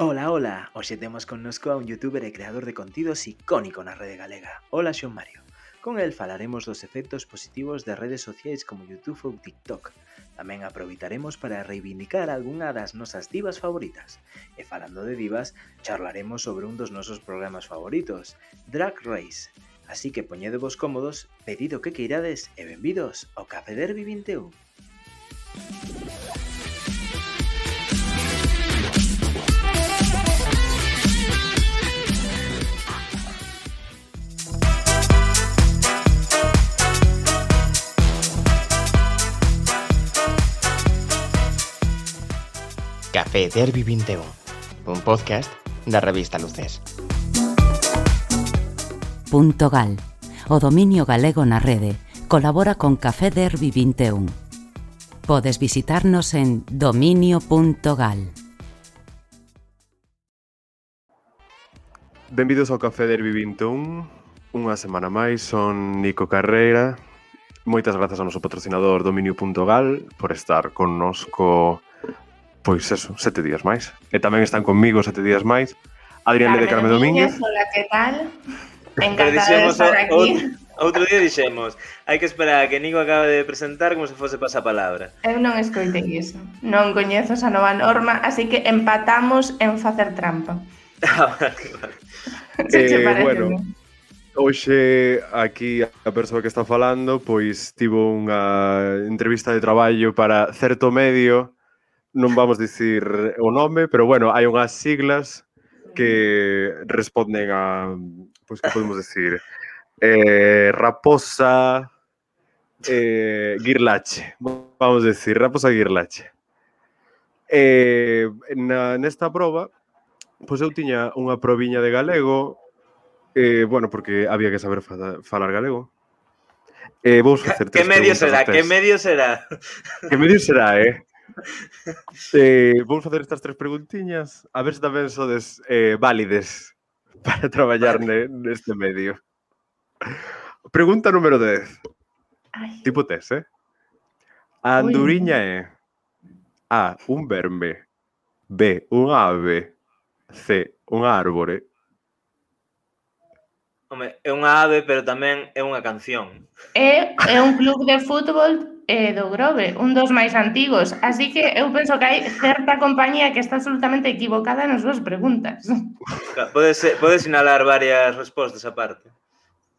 Ola, ola! Hoxe temos connosco a un youtuber e creador de contidos icónico na rede galega. Ola, Xon Mario. Con el falaremos dos efectos positivos de redes sociais como YouTube ou TikTok. Tamén aproveitaremos para reivindicar algunha das nosas divas favoritas. E falando de divas, charlaremos sobre un dos nosos programas favoritos, Drag Race. Así que poñedevos cómodos, pedido que queirades e benvidos ao Café Derby 21. Café Derby 21, un podcast da revista Luces. Punto Gal. O dominio galego na rede colabora con Café Derby 21. Podes visitarnos en dominio.gal. Benvidos ao Café Derby 21. Unha semana máis son Nico Carreira. Moitas grazas ao noso patrocinador dominio.gal por estar connosco pois eso, sete días máis. E tamén están comigo sete días máis. Adrián Carmen de Carmen Domínguez. Hola, que tal? Encantada dixemos, de estar aquí. Outro, día dixemos, hai que esperar a que Nico acabe de presentar como se fose pasapalabra. Eu non escoitei iso. Non coñezo esa nova norma, así que empatamos en facer trampa. Ah, se eh, parece, bueno, bien. Hoxe aquí a persoa que está falando pois tivo unha entrevista de traballo para certo medio non vamos dicir o nome, pero bueno, hai unhas siglas que responden a pois que podemos decir eh, Raposa eh, Guirlache vamos a decir, Raposa Guirlache eh, na, nesta proba pois eu tiña unha proviña de galego eh, bueno, porque había que saber fa, falar galego Eh, vou facer que medio será? Que medio será? Que medio será, eh? eh, vou facer estas tres preguntiñas a ver se tamén sodes eh, válides para traballar ne, neste medio. Pregunta número 10. Ai. Tipo tes, eh? A anduriña é A. Un verme B. Un ave C. Un árbore Home, é unha ave, pero tamén é unha canción. É, é un club de fútbol eh, do Grove, un dos máis antigos. Así que eu penso que hai certa compañía que está absolutamente equivocada nas súas preguntas. Podes, podes sinalar varias respostas aparte.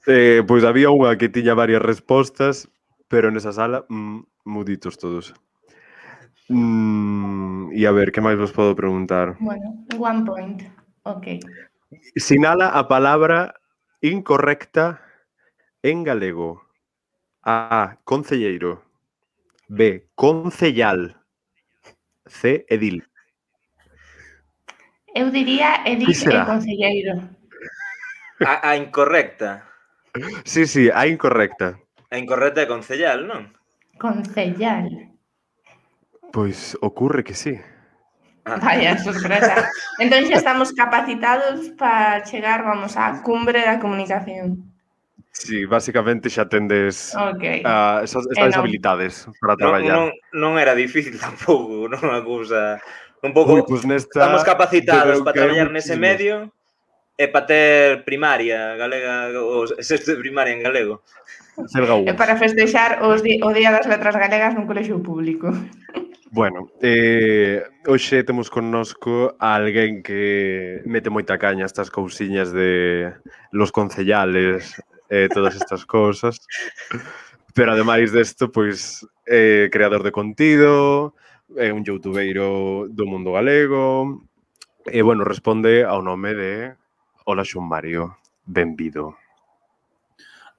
Eh, pois había unha que tiña varias respostas, pero nesa sala, mm, muditos todos. Mm, e a ver, que máis vos podo preguntar? Bueno, one point. Ok. Sinala a palabra incorrecta en galego. A. Concelleiro. B. Concellal. C. Edil. Eu diría será? e Concelleiro. A, a incorrecta. Sí, sí, a incorrecta. A incorrecta é concellal, non? Concellal. Pois ocurre que sí. Vaya sorpresa. Entón xa estamos capacitados para chegar, vamos, á cumbre da comunicación. Sí, basicamente xa tendes okay. uh, esas, esas eh, habilidades para traballar. Non, non, non era difícil tampouco, non a cousa... Un pouco Ui, pues nesta, estamos capacitados para traballar nese medio e para ter primaria galega, ou sexto de primaria en galego. E para festexar os di, o Día das Letras Galegas nun colexio público. Bueno, eh, hoxe temos connosco a alguén que mete moita caña estas cousiñas de los concellales, eh, todas estas cousas. Pero ademais desto, pois, eh, creador de contido, é eh, un youtubeiro do mundo galego, e, eh, bueno, responde ao nome de Ola Xun Mario. Benvido.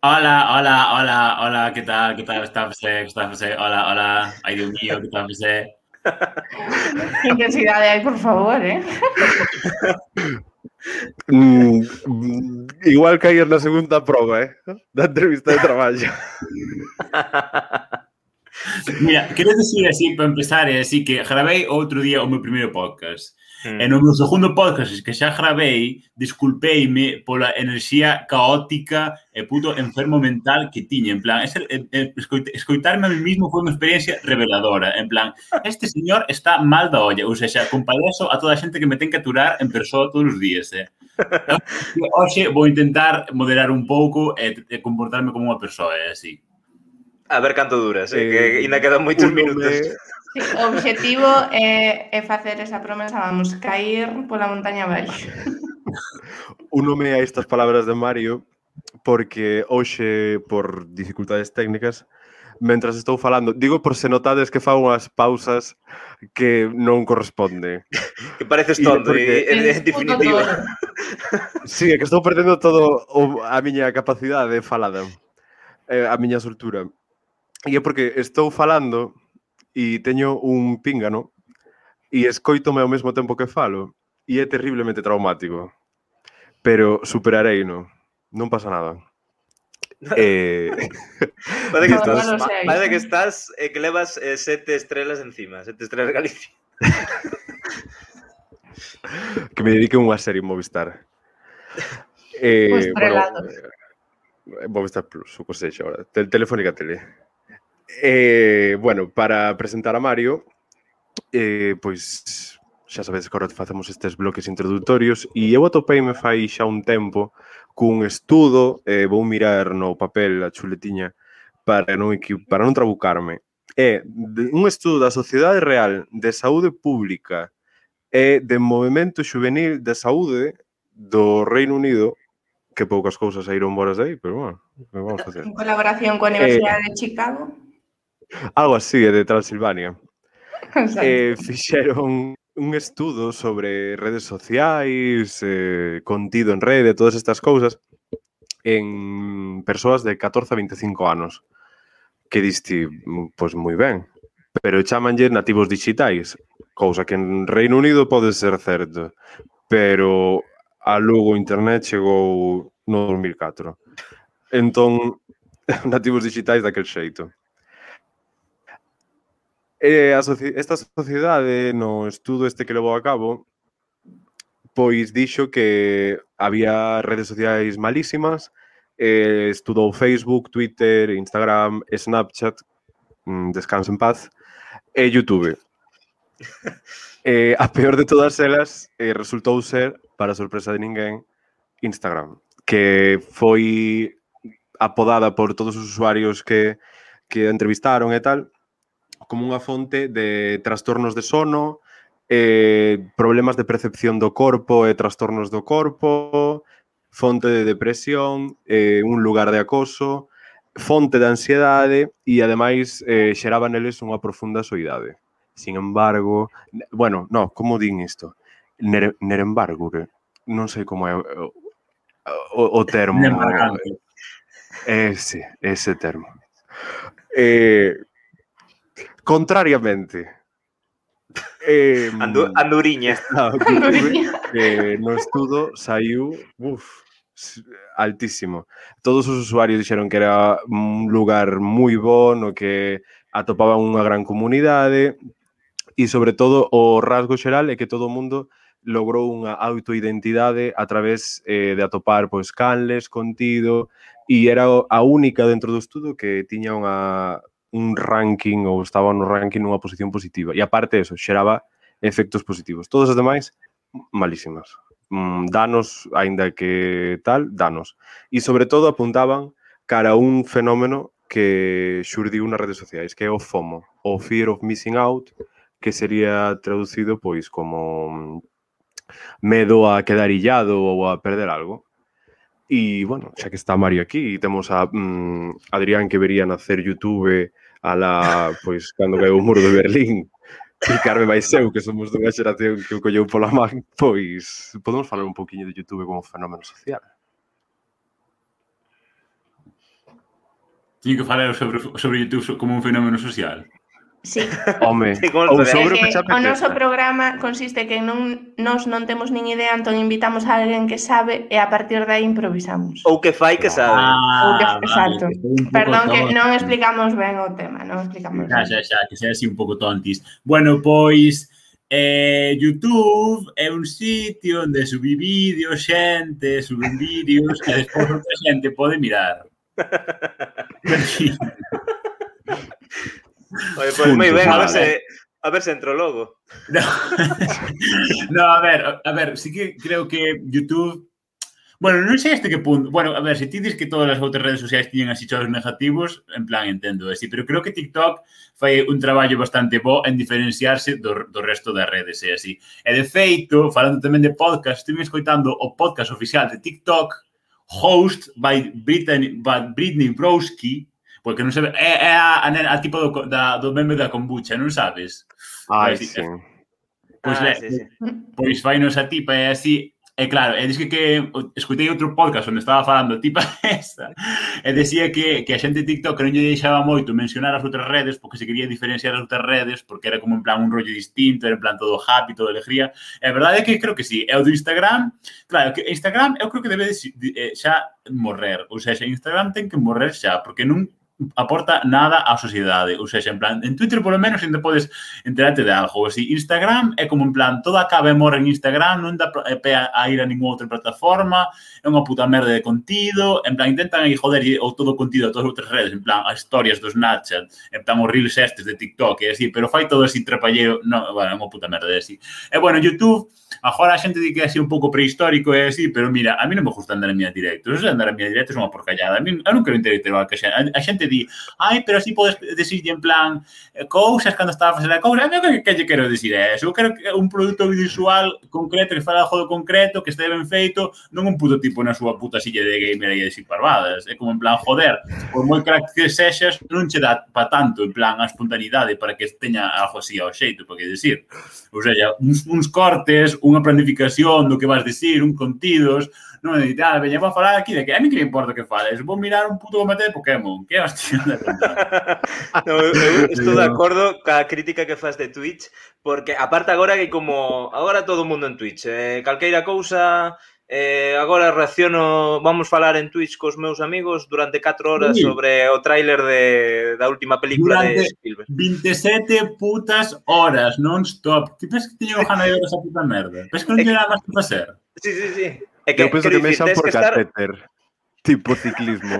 Hola, hola, hola, hola, ¿qué tal? ¿Qué tal está José? ¿Qué está José? Hola, hola, ay Dios mío, ¿qué tal José? Que intensidade hai, por favor, eh? Mm, igual caer na segunda proba, eh? Da entrevista de traballo. Mira, quero decir así para empezar, é así que gravei outro día o meu primeiro podcast. Mm. E no meu segundo podcast que xa gravei, disculpeime pola enerxía caótica e puto enfermo mental que tiña. En plan, ese, escoitarme a mí mismo foi unha experiencia reveladora. En plan, este señor está mal da olla. Ou seja, compadezo a toda a xente que me ten que aturar en persoa todos os días. Eh? Hoxe vou intentar moderar un pouco e, e comportarme como unha persoa, é eh? así. A ver canto dura, sí, eh, que ainda quedan moitos minutos. Me... Sí, o objetivo é, é facer esa promesa, vamos cair pola montaña abaixo. Unome a estas palabras de Mario porque hoxe, por dificultades técnicas, mentras estou falando, digo por se notades que fa unhas pausas que non corresponde. que pareces tonto, porque... en, en definitiva. sí, é que estou perdendo todo o, a miña capacidade de falada, eh, a miña soltura. E é porque estou falando e teño un píngano e escoitome ao mesmo tempo que falo e é terriblemente traumático. Pero superarei, no. Non pasa nada. eh... parece, que estás, no, sé. parece que estás eh, que levas eh, sete estrelas encima, sete estrelas Galicia. que me dedique unha serie en Movistar. Eh, pues bueno, eh, Movistar Plus, o que sexa agora. Tel telefónica Tele. Eh, bueno, para presentar a Mario, eh, pois xa sabedes que agora facemos estes bloques introdutorios e eu atopeime fai xa un tempo cun estudo, eh, vou mirar no papel a chuletiña para non para non trabucarme. É un estudo da Sociedade Real de Saúde Pública e de Movimento Juvenil de Saúde do Reino Unido que poucas cousas saíron boras de aí, pero bueno, vamos facer. En colaboración coa eh, Universidade eh, de Chicago algo así, eh, de Transilvania. eh, fixeron un estudo sobre redes sociais, eh, contido en rede, todas estas cousas, en persoas de 14 a 25 anos. Que diste, pois pues, moi ben, pero chamanlle nativos digitais, cousa que en Reino Unido pode ser certo, pero a logo internet chegou no 2004. Entón, nativos digitais daquel xeito eh, a esta sociedade, no estudo este que levou a cabo, pois dixo que había redes sociais malísimas, eh, estudou Facebook, Twitter, Instagram, Snapchat, mm, descanso en paz, e YouTube. eh, a peor de todas elas eh, resultou ser, para sorpresa de ninguén, Instagram, que foi apodada por todos os usuarios que, que entrevistaron e tal, como unha fonte de trastornos de sono, eh, problemas de percepción do corpo e trastornos do corpo, fonte de depresión, eh, un lugar de acoso, fonte de ansiedade e ademais eh, xeraba neles unha profunda soidade. Sin embargo, bueno, no, como din isto? Nere, nerembargo, que non sei como é o, o, o termo. Ese, ese termo. Eh, Contrariamente, Eh, Andu Anduriña. Ah, anduriña. Eh, no estudo saiu uf, altísimo. Todos os usuarios dixeron que era un lugar moi bo no que atopaban unha gran comunidade e sobre todo o rasgo xeral é que todo o mundo logrou unha autoidentidade a través eh, de atopar pois canles, contido e era a única dentro do estudo que tiña unha un ranking ou estaba no ranking nunha posición positiva. E aparte eso, xeraba efectos positivos. Todos os demais, malísimas. Mm, danos, aínda que tal, danos. E sobre todo apuntaban cara a un fenómeno que xurdiu nas redes sociais, que é o FOMO, o Fear of Missing Out, que sería traducido pois como mm, medo a quedar illado ou a perder algo. E, bueno, xa que está Mario aquí e temos a mm, Adrián que vería nacer YouTube ala, pois, cando caiu o muro de Berlín, e Carme máis eu, que somos dunha xeración que o colleu pola man, pois podemos falar un poquinho de YouTube como fenómeno social. Tiño que falar sobre, sobre YouTube como un fenómeno social? Sí. Home, sí, ou sobre o que eh, xa O noso programa consiste que non nós non temos nin idea, entón invitamos a alguén que sabe e a partir de aí improvisamos. Ou que fai que sabe. Ah, ou que, vale, exacto. Que Perdón tonto. que non explicamos ben o tema, non explicamos. Xa, xa, xa, que xa así un pouco tontis. Bueno, pois Eh, YouTube é un sitio onde subí vídeos, xente, subí vídeos e despois outra xente pode mirar. Oye, pois moi ben, a ver se a ver se entro logo. No, no a ver, a ver, sí que creo que YouTube Bueno, non sei este que punto. Bueno, a ver, se ti dis que todas as outras redes sociais tiñen así choros negativos, en plan, entendo, así, pero creo que TikTok fai un traballo bastante bo en diferenciarse do, do resto das redes, e así. E de feito, falando tamén de podcast, estive escoitando o podcast oficial de TikTok, host by Britney, by Britney Broski, Porque non sabe... É, é a, a, a tipo do, da, do meme da kombucha, non sabes? Ai, pois, sí. Pois, ah, le, sí, sí. pois vai nos a tipa e así... E claro, e dixo que, que escutei outro podcast onde estaba falando a tipa esa e decía que, que a xente TikTok non lle deixaba moito mencionar as outras redes porque se quería diferenciar as outras redes porque era como en plan un rollo distinto, era en plan todo happy, todo alegría. E a verdade é que creo que sí. E o do Instagram, claro, que Instagram eu creo que debe de, de, eh, xa morrer. Ou sea, Instagram ten que morrer xa porque non aporta nada á sociedade. Ou seja, en plan, en Twitter polo menos ainda podes enterarte de algo. Ou si Instagram é como en plan, toda acaba e morre en Instagram, non dá eh, pé a ir a ninguna outra plataforma, é unha puta merda de contido, en plan, intentan aí joder o todo o contido a todas as outras redes, en plan, as historias dos Snapchat, en plan, os reels estes de TikTok, e así, pero fai todo así trapalleo, non, bueno, é unha puta merda, de así. E bueno, YouTube, agora a xente di que é así un pouco prehistórico, é así, pero mira, a mí non me gusta andar en miña directo, andar en miña directo é unha porcallada, a mí, eu non quero interactuar que a a xente di, ai, pero así podes decir en plan eh, cousas cando estaba a facer a cousa, ah, non que, que lle quero dicir é eso, eu quero que un produto visual concreto, que fala de jodo concreto, que este ben feito, non un puto tipo na súa puta silla de gamer e de decir parvadas, é como en plan, joder, por moi crack que sexas, non che dá pa tanto, en plan, a espontaneidade para que teña algo así ao xeito, para que decir. Ou sea, uns, uns cortes, unha planificación do que vas decir, un contidos, non é dicir, ah, veñemos a falar aquí de que a mí que me importa que fales, vou mirar un puto combate de Pokémon, que hostia de no, eu, eu estou de acordo ca crítica que faz de Twitch, porque aparte agora que como agora todo o mundo en Twitch, eh, calqueira cousa Eh, agora reacciono, vamos falar en Twitch cos meus amigos durante 4 horas sí. sobre o tráiler de, da última película durante de Spielberg. 27 putas horas non stop. Ti pensas que tiño gana de ver esa puta merda? Pensas que non tiña nada máis que facer? Sí, sí, sí. É que, eu penso que, que mexan por catéter. Estar... Tipo ciclismo.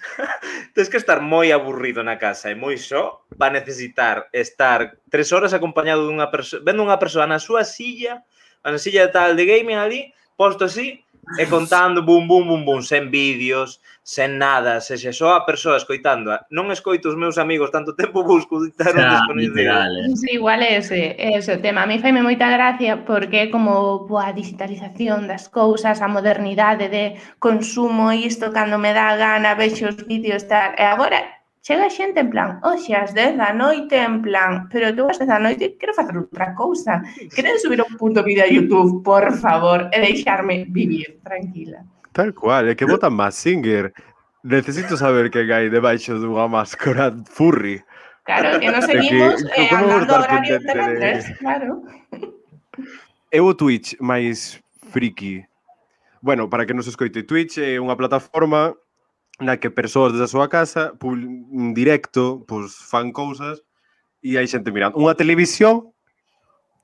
Tens que estar moi aburrido na casa e moi só para necesitar estar tres horas acompañado dunha persoa, vendo unha persoa na súa silla, na silla tal de gaming ali, posto así, e contando bum bum bum bum, sen vídeos, sen nada, se se só a persoa escoitando, non escoito os meus amigos tanto tempo busco estar un desconhecido. Eh. Sí, igual ese, ese o tema. A mí faime moita gracia porque como boa digitalización das cousas, a modernidade de consumo isto cando me dá gana, vexo os vídeos tal. E agora chega xente en plan, oxe, as 10 da noite en plan, pero tú as 10 da noite quero facer outra cousa. Queren subir un punto vídeo a YouTube, por favor, e deixarme vivir tranquila. Tal cual, é que botan Massinger. Necesito saber que hai debaixo dunha máscara furry. Claro, que nos seguimos é que, eh, andando horarios de Londres, claro. É o Twitch máis friki. Bueno, para que nos escoite, Twitch eh, é unha plataforma na que persoas desde a súa casa, en mm, directo, pois fan cousas e hai xente mirando. Unha televisión,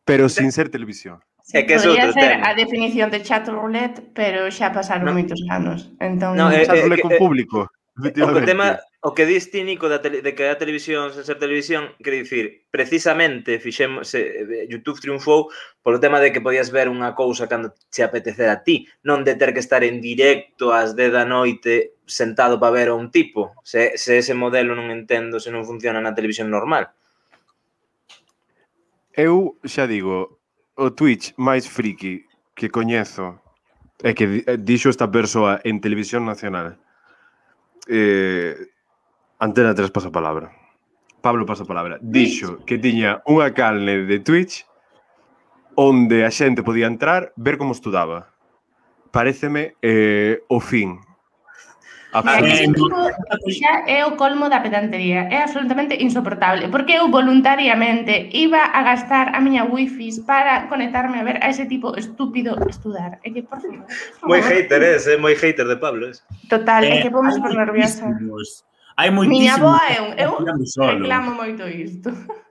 pero sin ser televisión. É que Podría ser tema. a definición de chat roulette, pero xa pasaron no. moitos anos. Entón, no, eh, chat eh, roulette con eh, público. O que tema, o que dis ti, Nico, da tele, de que a televisión sen ser televisión, quer dicir, precisamente fixemos, eh, YouTube triunfou polo tema de que podías ver unha cousa cando che apetecer a ti, non de ter que estar en directo ás 10 da noite sentado para ver a un tipo. Se, se ese modelo non entendo, se non funciona na televisión normal. Eu xa digo, o Twitch máis friki que coñezo é que eh, dixo esta persoa en televisión nacional eh, Antena 3 pasa palabra. Pablo pasa palabra. Dixo que tiña unha calne de Twitch onde a xente podía entrar ver como estudaba. Pareceme eh, o fin xa é o colmo da pedantería. É absolutamente insoportable. Porque eu voluntariamente iba a gastar a miña wifi para conectarme a ver a ese tipo estúpido estudar. É que, por favor... Moi hater es, é moi hater de Pablo. Es. Total, é que vamos por nerviosa. Hai moitísimos. Miña boa é un... Eu reclamo moito isto.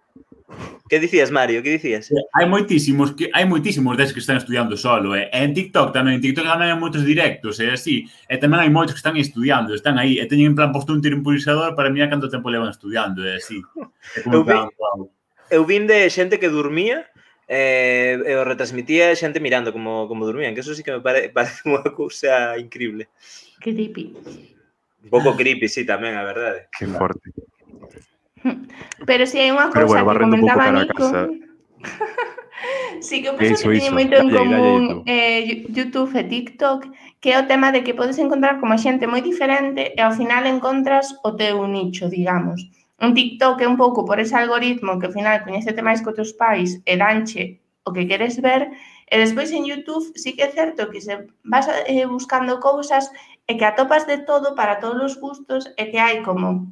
Que dicías, Mario? Que dicías? Eh, hai moitísimos que hai moitísimos des que están estudiando solo, eh? en TikTok tamén, en TikTok tamén hai moitos directos, é eh? así, e tamén hai moitos que están estudiando, están aí, e teñen en plan posto un tiro impulsador para mirar canto tempo levan estudiando, é eh? así. É como eu, plan, vi, wow. eu vin de xente que dormía eh, e o retransmitía xente mirando como, como dormían, que eso sí que me pare, parece unha cousa increíble. Que creepy. Un pouco creepy, sí, tamén, a verdade. Que forte. Pero si hai unha cousa bueno, que comentaba Nico... sí que eu penso iso, que teñen moito en común eh, YouTube e TikTok que é o tema de que podes encontrar como xente moi diferente eh, e ao final encontras o teu nicho, digamos. Un TikTok é un pouco por ese algoritmo que ao final coñecete máis co teus pais e danche o que queres ver eh, e despois en YouTube sí que é certo que se vas eh, buscando cousas e que atopas de todo para todos os gustos e que hai como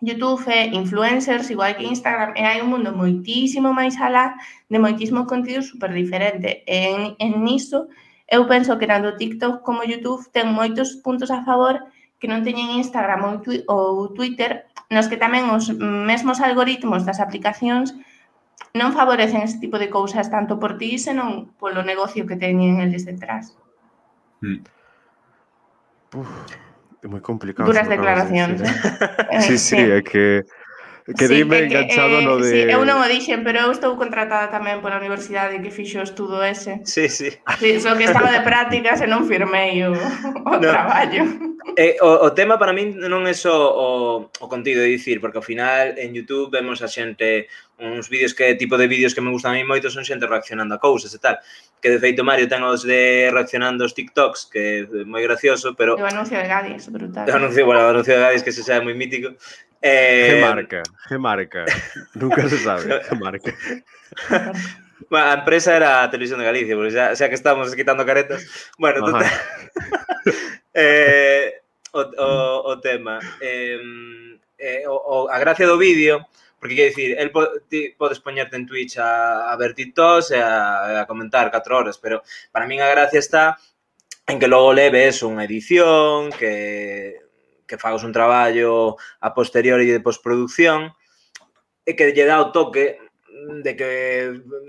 YouTube, eh, influencers, igual que Instagram, eh, e hai un mundo moitísimo máis alá de moitísimo contido super diferente. E en, en niso, eu penso que tanto TikTok como YouTube ten moitos puntos a favor que non teñen Instagram ou, twi ou Twitter, nos que tamén os mesmos algoritmos das aplicacións non favorecen ese tipo de cousas tanto por ti, senón polo negocio que teñen eles detrás. Mm. Uf. Muy complicado. Duras declaraciones. sí, sí, este hay que que sí, que, enganchado eh, no de... Sí, eu non o dixen, pero eu estou contratada tamén pola universidade que fixo o estudo ese. Sí, sí. sí só que estaba de prácticas e non firmei o, o no. traballo. Eh, o, o tema para min non é só o, o contido, de dicir, porque ao final en YouTube vemos a xente uns vídeos que tipo de vídeos que me gustan a mí moito son xente reaccionando a cousas e tal. Que de feito Mario ten os de reaccionando os TikToks, que é moi gracioso, pero... O anuncio de Gadis, brutal. O anuncio, bueno, o anuncio de Gadis que se sabe moi mítico. Eh... Gemarca, Gemarca. Nunca se sabe, Gemarca. Bueno, a empresa era a Televisión de Galicia, porque xa, xa que estamos quitando caretas. Bueno, total... eh, o, o, o tema. Eh, eh, o, o, a gracia do vídeo, porque quer dicir, el po, ti, podes poñerte en Twitch a, a ver TikToks e a, a comentar 4 horas, pero para min a gracia está en que logo leves unha edición, que que fagas un traballo a posteriori de postproducción e que lle dá o toque de que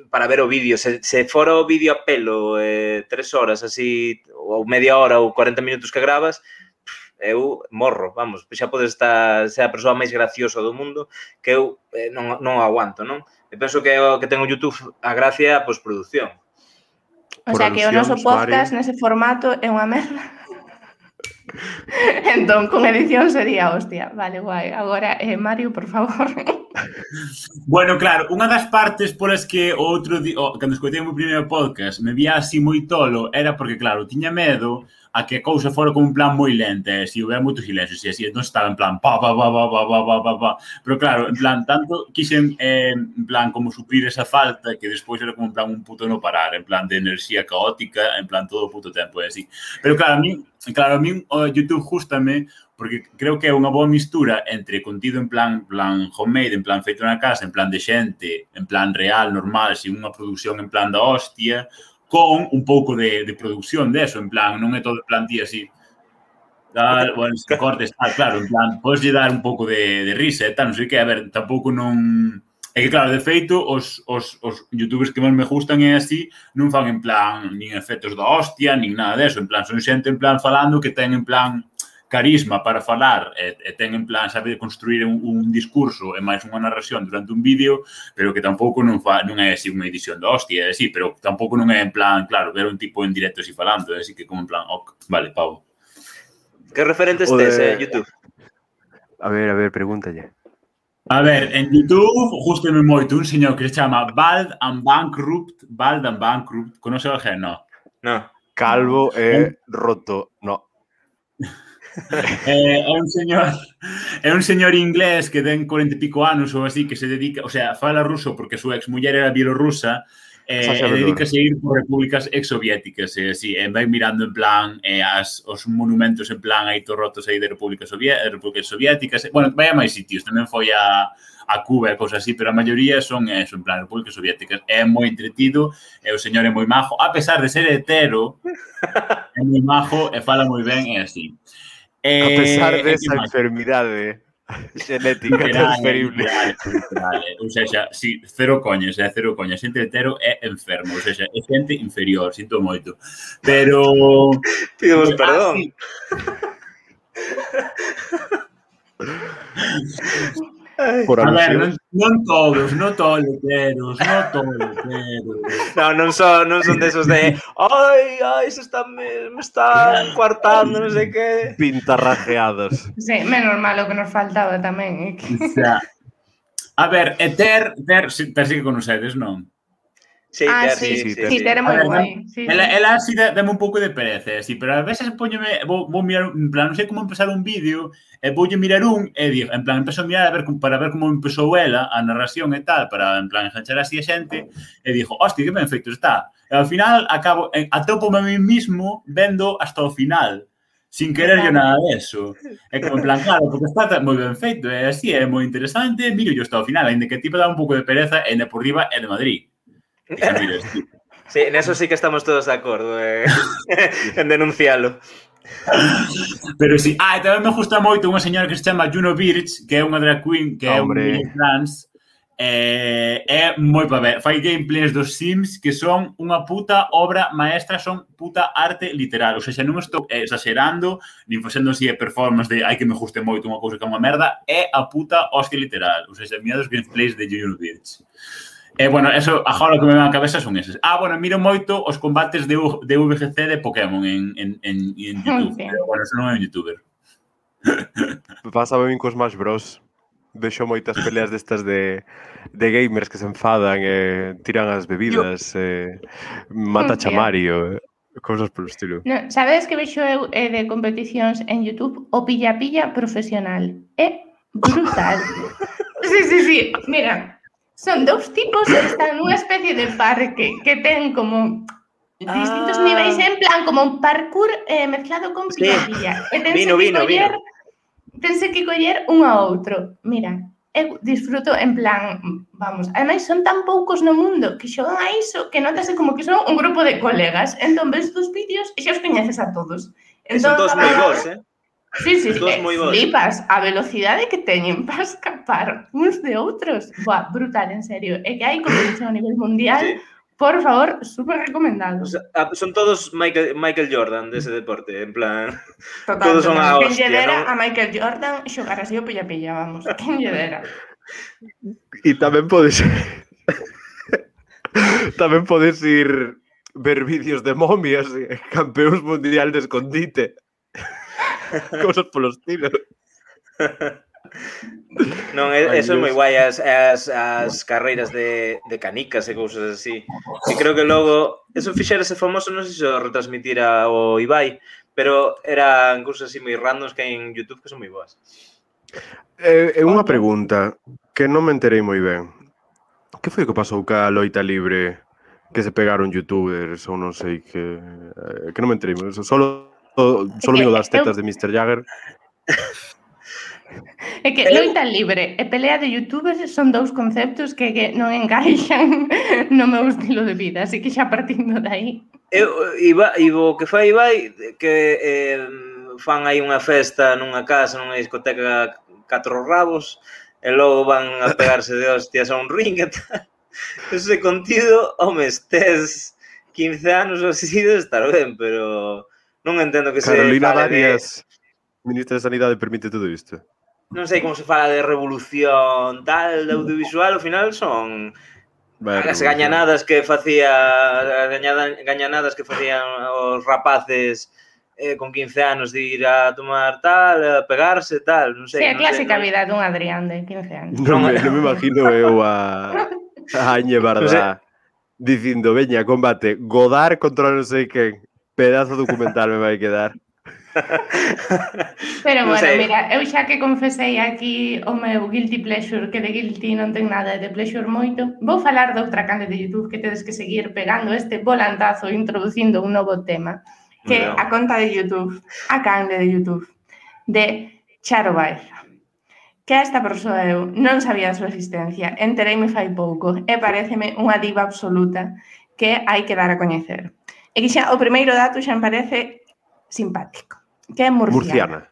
para ver o vídeo, se, se fora o vídeo a pelo eh, tres horas así, ou media hora ou 40 minutos que gravas, eu morro, vamos, xa podes estar ser a persoa máis graciosa do mundo que eu eh, non, non aguanto, non? E penso que o que ten o YouTube a gracia é a postproducción. O sea que o noso podcast varios... nese formato é unha merda entón, con edición sería hostia. Vale, guai. Agora, eh, Mario, por favor. bueno, claro, unha das partes polas que o outro día, oh, cando escutei o meu primeiro podcast, me vía así moi tolo, era porque, claro, tiña medo a que a cousa fora como un plan moi lenta, e eh, se houbera moito silencio, se así, non estaba en plan pa, pa, pa, pa, pa, pa, pa, pa, pa. Pero claro, en plan, tanto quixen, eh, en plan, como suplir esa falta, que despois era como en plan un puto no parar, en plan de enerxía caótica, en plan todo o puto tempo, e así. Pero claro, a mí, claro, a mí o YouTube justame porque creo que é unha boa mistura entre contido en plan plan homemade, en plan feito na casa, en plan de xente, en plan real, normal, sin unha produción en plan da hostia, con un pouco de, de produción deso, eso, en plan, non é todo en plan ti así, tal, bueno, se cortes, tal, claro, en plan, podes lle dar un pouco de, de risa e tal, non sei que, a ver, tampouco non... É que, claro, de feito, os, os, os youtubers que máis me gustan é así, non fan en plan nin efectos da hostia, nin nada deso, en plan, son xente en plan falando que ten en plan carisma para falar e, e ten en plan sabe de construir un, un discurso e máis unha narración durante un vídeo, pero que tampouco non fa, non é así unha edición da hostia, é así, pero tampouco non é en plan, claro, ver un tipo en directo así falando, é así que como en plan, ok, vale, pavo. Que referentes O de- tes en YouTube? A ver, a ver, pregúntalle. A ver, en YouTube, justame moito, un señor que se chama Bald and Bankrupt, Bald and Bankrupt, conoce alguén, no? No. Calvo e roto. No. é, eh, é un señor é un señor inglés que ten 40 e pico anos ou así que se dedica, o sea, fala ruso porque a súa exmuller era bielorrusa eh, e dedicase a ir por repúblicas exsoviéticas eh, e así, e vai mirando en plan eh, as, os monumentos en plan aí torrotos aí de repúblicas, sovié, repúblicas soviéticas, e, bueno, vai a máis sitios tamén foi a, a Cuba e cosas así, pero a maioría son eso, en plan repúblicas soviéticas. É moi entretido, e o señor é moi majo, a pesar de ser hetero, é moi majo e fala moi ben e así. Eh, a pesar de esa enfermidade genética literal, transferible. Literal, literal. Eh. Ou seja, si, cero coñas, é cero coñas. Xente hetero é enfermo, ou seja, é xente inferior, sinto moito. Pero... Pidemos perdón. Ah, sí. Por a ver, non, non todos, non toleteros, non toleteros. non, non son, non son desos de ai, ai, se está, me, me está cuartando, non sei que. Pintarrajeados. Sí, menos malo que nos faltaba tamén. Eh? O sea, a ver, e ter, ter, ter, ter sí que conocedes, non? Sí, ah, ter, sí, sí, sí, ter, sí, sí, ter é moi guai. Sí, ela, ela así dame un pouco de pereza, eh, así, pero a veces poñome, vou, vou mirar, en plan, non sei como empezar un vídeo, eh, e voulle mirar un eh, e digo, en plan, empezo a mirar a ver para ver como empezou ela a narración e tal, para en plan enganchar así a xente, e digo, hostia, que ben feito está. E ao final acabo atópome a mí mismo vendo hasta o final sin querer yo nada deso. É como en plan, claro, porque está moi ben feito, é así, é moi interesante, miro yo hasta o final, ainda que tipo dá un pouco de pereza, e de por riba é de Madrid. Sí, en eso sí que estamos todos de acordo, eh, en denuncialo. Pero sí, ah, e tamén me gusta moito unha señora que se chama Juno Birch, que é unha drag queen, que Hombre. é un trans, eh, é moi para ver. Fai gameplays dos Sims que son unha puta obra maestra, son puta arte literal. O sea, xa non estou exagerando, nin facendo así de performance de ai que me guste moito unha cousa que é unha merda, é a puta hostia literal. O sea, xa mira dos gameplays de Juno Birch. Eh, bueno, eso, agora o que me van a cabeza son eses. Ah, bueno, miro moito os combates de, U, de VGC de Pokémon en, en, en, en YouTube. Sí. Pero, bueno, eso non é un youtuber. Pasa ben cos Smash Bros. Vexo moitas peleas destas de, de gamers que se enfadan e eh, tiran as bebidas, eh, mata a Mario, eh, cousas polo estilo. No, sabes que vexo eu eh, de competicións en YouTube o pilla-pilla profesional. É brutal. sí, sí, sí. Mira, Son dous tipos que están nunha especie de parque que ten como distintos ah. niveis en plan como un parkour eh, mezclado con picapilla. Sí. E tense vino, que vino, coller, vino. Tense que coller un a outro. Mira, eu disfruto en plan, vamos, ademais son tan poucos no mundo que xogan a iso que notase como que son un grupo de colegas. Entón ves dos vídeos e xa os coñeces a todos. Entón, son todos moi bons, eh? Sí, sí, dos moi bons. Flipas a velocidade que teñen para escapar uns de outros. Buah, brutal, en serio. É que hai competición a nivel mundial sí. Por favor, súper recomendado. O sea, ah, son todos Michael, Michael Jordan dese deporte, en plan... Total, todos son total. a hostia, ¿no? a Michael Jordan xogar así o pilla-pilla, vamos. Pinlledera. E tamén podes... tamén podes ir ver vídeos de momias eh, campeóns mundial de escondite cousas polo estilo. Non, é, eso é moi guai as, as, as carreiras de, de canicas e cousas así. E creo que logo, eso fixerase famoso, non sei se o retransmitira o Ibai, pero eran cousas así moi randoms que hai en YouTube que son moi boas. É, eh, é unha pregunta que non me enterei moi ben. Que foi o que pasou ca loita libre que se pegaron youtubers ou non sei que eh, que non me enterei, solo solo digo das tetas de Mr. Jagger. É que loita libre e pelea de youtubers son dous conceptos que, que non encaixan no meu estilo de vida, así que xa partindo de aí. Eu, iba, iba, o que fai vai que eh, fan aí unha festa nunha casa, nunha discoteca catro rabos e logo van a pegarse de hostias a un ring e tal. Ese contido, home, estes 15 anos ou así de estar ben, pero Non entendo que Carolina se Darias, de... ministra de Sanidade, permite todo isto. Non sei como se fala de revolución tal, de audiovisual, ao final son Vai, as gañanadas que facía gañada, gañanadas que facían os rapaces eh, con 15 anos de ir a tomar tal, a pegarse tal, non sei. Sí, a clásica sei, vida dun Adrián de 15 anos. Non, me, non me imagino eu a, a Añe Bardá dicindo, veña, combate, Godar contra non sei quen. Pedazo documental me vai quedar. Pero non bueno, sei. mira, eu xa que confesei aquí o meu guilty pleasure, que de guilty non ten nada de pleasure moito, vou falar de outra canle de YouTube que tedes que seguir pegando este volantazo introducindo un novo tema, que no. a conta de YouTube, a canle de YouTube, de Charo Baeza que a esta persoa eu non sabía a súa existencia, entereime fai pouco e pareceme unha diva absoluta que hai que dar a coñecer. E que xa, o primeiro dato xa me parece simpático, que é murciana.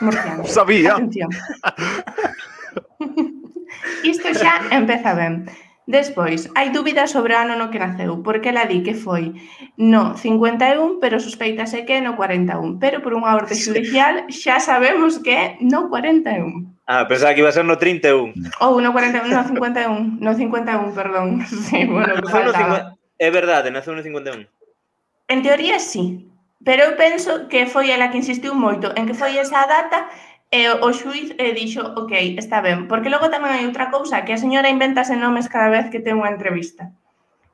Murciana. Murciana. Sabía. Isto xa empeza ben. Despois, hai dúbidas sobre o ano no que naceu, porque ela di que foi no 51, pero sospeitase que no 41. Pero por unha orde judicial xa sabemos que é no 41. Ah, pensaba que iba a ser no 31. Ou oh, no 41, no 51, no 51, perdón. Sí, bueno, que faltaba. É verdade, naceu no 51. En teoría, sí. Pero eu penso que foi ela que insistiu moito en que foi esa data e o xuiz e eh, dixo, ok, está ben. Porque logo tamén hai outra cousa, que a señora inventase nomes cada vez que ten unha entrevista.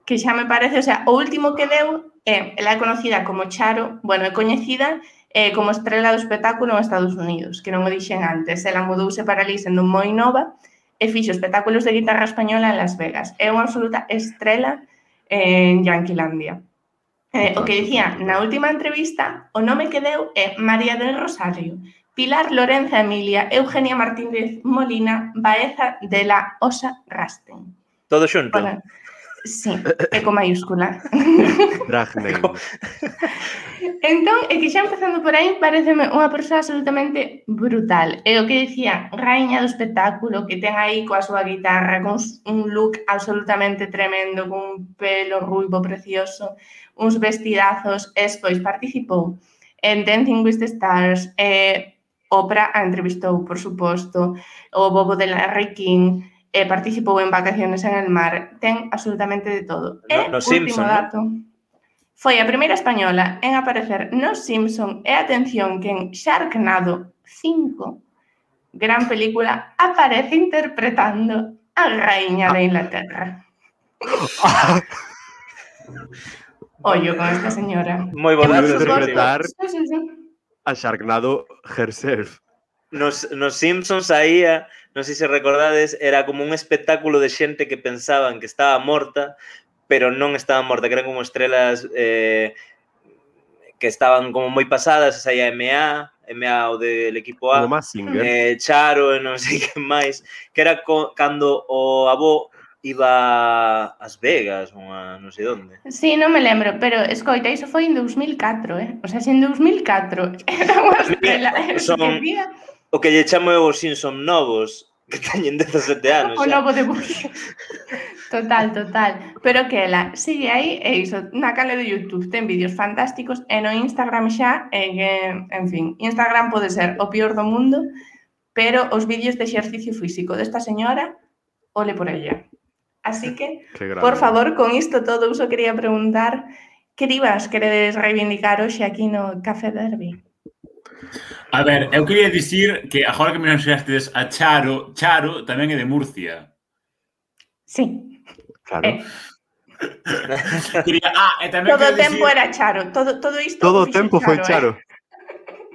Que xa me parece, o sea, o último que deu é, ela é conocida como Charo, bueno, é coñecida eh, como estrela do espectáculo en Estados Unidos, que non o dixen antes. Ela mudouse para ali sendo moi nova e fixo espectáculos de guitarra española en Las Vegas. É unha absoluta estrela en Yanquilandia. Eh, o que dicía na última entrevista, o nome que deu é María del Rosario, Pilar Lorenza Emilia, Eugenia Martínez Molina, Baeza de la Osa Rasten. Todo xunto. Hola. Sí, é con maiúscula. Dragmen. entón, é que xa empezando por aí, pareceme unha persoa absolutamente brutal. É o que dicía, raíña do espectáculo, que ten aí coa súa guitarra, con un look absolutamente tremendo, con un pelo ruivo precioso, uns vestidazos e despois participou en Dancing with the Stars e Oprah a entrevistou, por suposto, o Bobo de Larry King e participou en Vacaciones en el Mar. Ten absolutamente de todo. No, e, no último Simpson, dato, ¿no? foi a primeira española en aparecer no Simpson e atención que en Sharknado 5, gran película, aparece interpretando a raíña de ah. Inglaterra. ollo con esta señora. Moi bo libro interpretar sí, sí, sí. a Sharknado herself. Nos, nos Simpsons saía, eh, non sei se recordades, era como un espectáculo de xente que pensaban que estaba morta, pero non estaba morta, que eran como estrelas eh, que estaban como moi pasadas, saía MA, MA o del equipo A, eh, Charo e non sei que máis, que era co, cando o avó iba ás Vegas, unha non sei onde. Sí, non me lembro, pero escoita, iso foi en 2004, eh? O sea, se en 2004 era unha estrela. Eh, son, o que lle chamo eu os Simpson novos, que teñen 17 anos. O xa. novo debut. Total, total. Pero que ela sigue aí e iso, na cale de YouTube ten vídeos fantásticos e no Instagram xa, e que, en fin, Instagram pode ser o peor do mundo, pero os vídeos de exercicio físico desta señora, ole por ella. Así que, por favor, con isto todo, uso quería preguntar que divas queredes reivindicar hoxe aquí no Café Derby? A ver, eu quería dicir que agora que me mencionastedes a Charo, Charo tamén é de Murcia. Sí. Claro. Eh. quería, ah, e tamén todo o tempo dicir... era Charo, todo, todo isto... Todo o tempo Charo, foi Charo. Eh.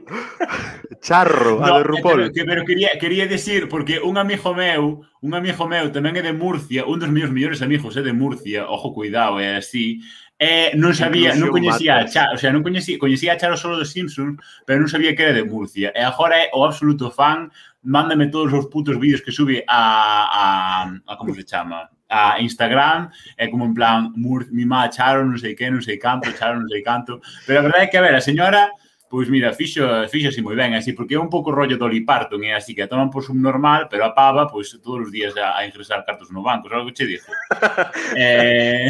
Charro, no, a de Rupol. Que, pero quería, quería decir, porque un amigo meu, un amigo meu tamén é de Murcia, un dos meus mellores amigos é de Murcia, ojo, cuidado, é así, eh, non sabía, Inclusión non coñecía a Charo, o sea, non coñecía, coñecía a Charo solo dos Simpsons, pero non sabía que era de Murcia. E agora é o absoluto fan, mándame todos os putos vídeos que sube a, a, a como se chama, a Instagram, é como en plan, Mur, mi má Charo, non sei que, non sei canto, Charo, non sei canto, pero a verdade é que, a ver, a señora pois mira, fixo, fixo así moi ben, así, porque é un pouco rollo do Liparton, é así, que a toman por subnormal, pero a pava, pois, todos os días a, a ingresar cartos no banco, sabe o que che dixo? eh...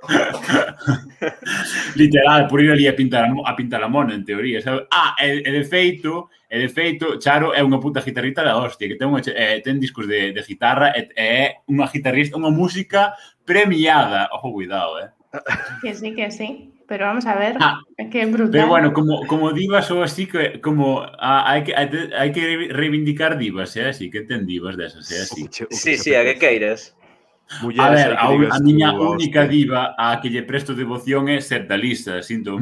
Literal, por ir ali a pintar a pintar a mona, en teoría, sabe? Ah, e, e de feito, e de feito, Charo é unha puta guitarrista da hostia, que ten, unha, eh, ten discos de, de guitarra, e, é unha guitarrista, unha música premiada. Ojo, cuidado, eh? Que sí, que sí. Pero vamos a ver, ah, que brutal. Pero bueno, como, como divas ou así, que, como ah, hai, que, hai que reivindicar divas, é eh? así, que ten divas desas, é eh? así. Sí, sí, sí, a que queiras. Mulleres, a ver, a, un, a miña tú, única hostia. diva a que lle presto devoción é ser da lista, sinto.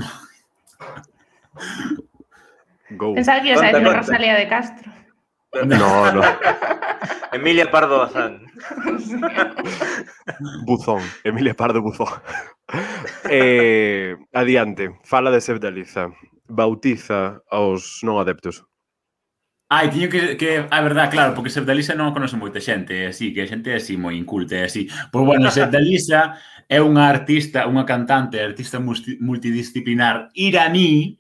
Go. Pensaba que ibas a decir Rosalía de Castro. No, no. Emilia Pardo Bazán. Buzón, Emilia Pardo Buzón. Eh, adiante, fala de Sevdaliza. Bautiza aos non adeptos. Ai, tiño que, que a verdad, claro, porque Sevdaliza non conoce moita xente, así, que a xente é así moi inculta, é así. Pois bueno, Sevdaliza é unha artista, unha cantante, artista multidisciplinar iraní,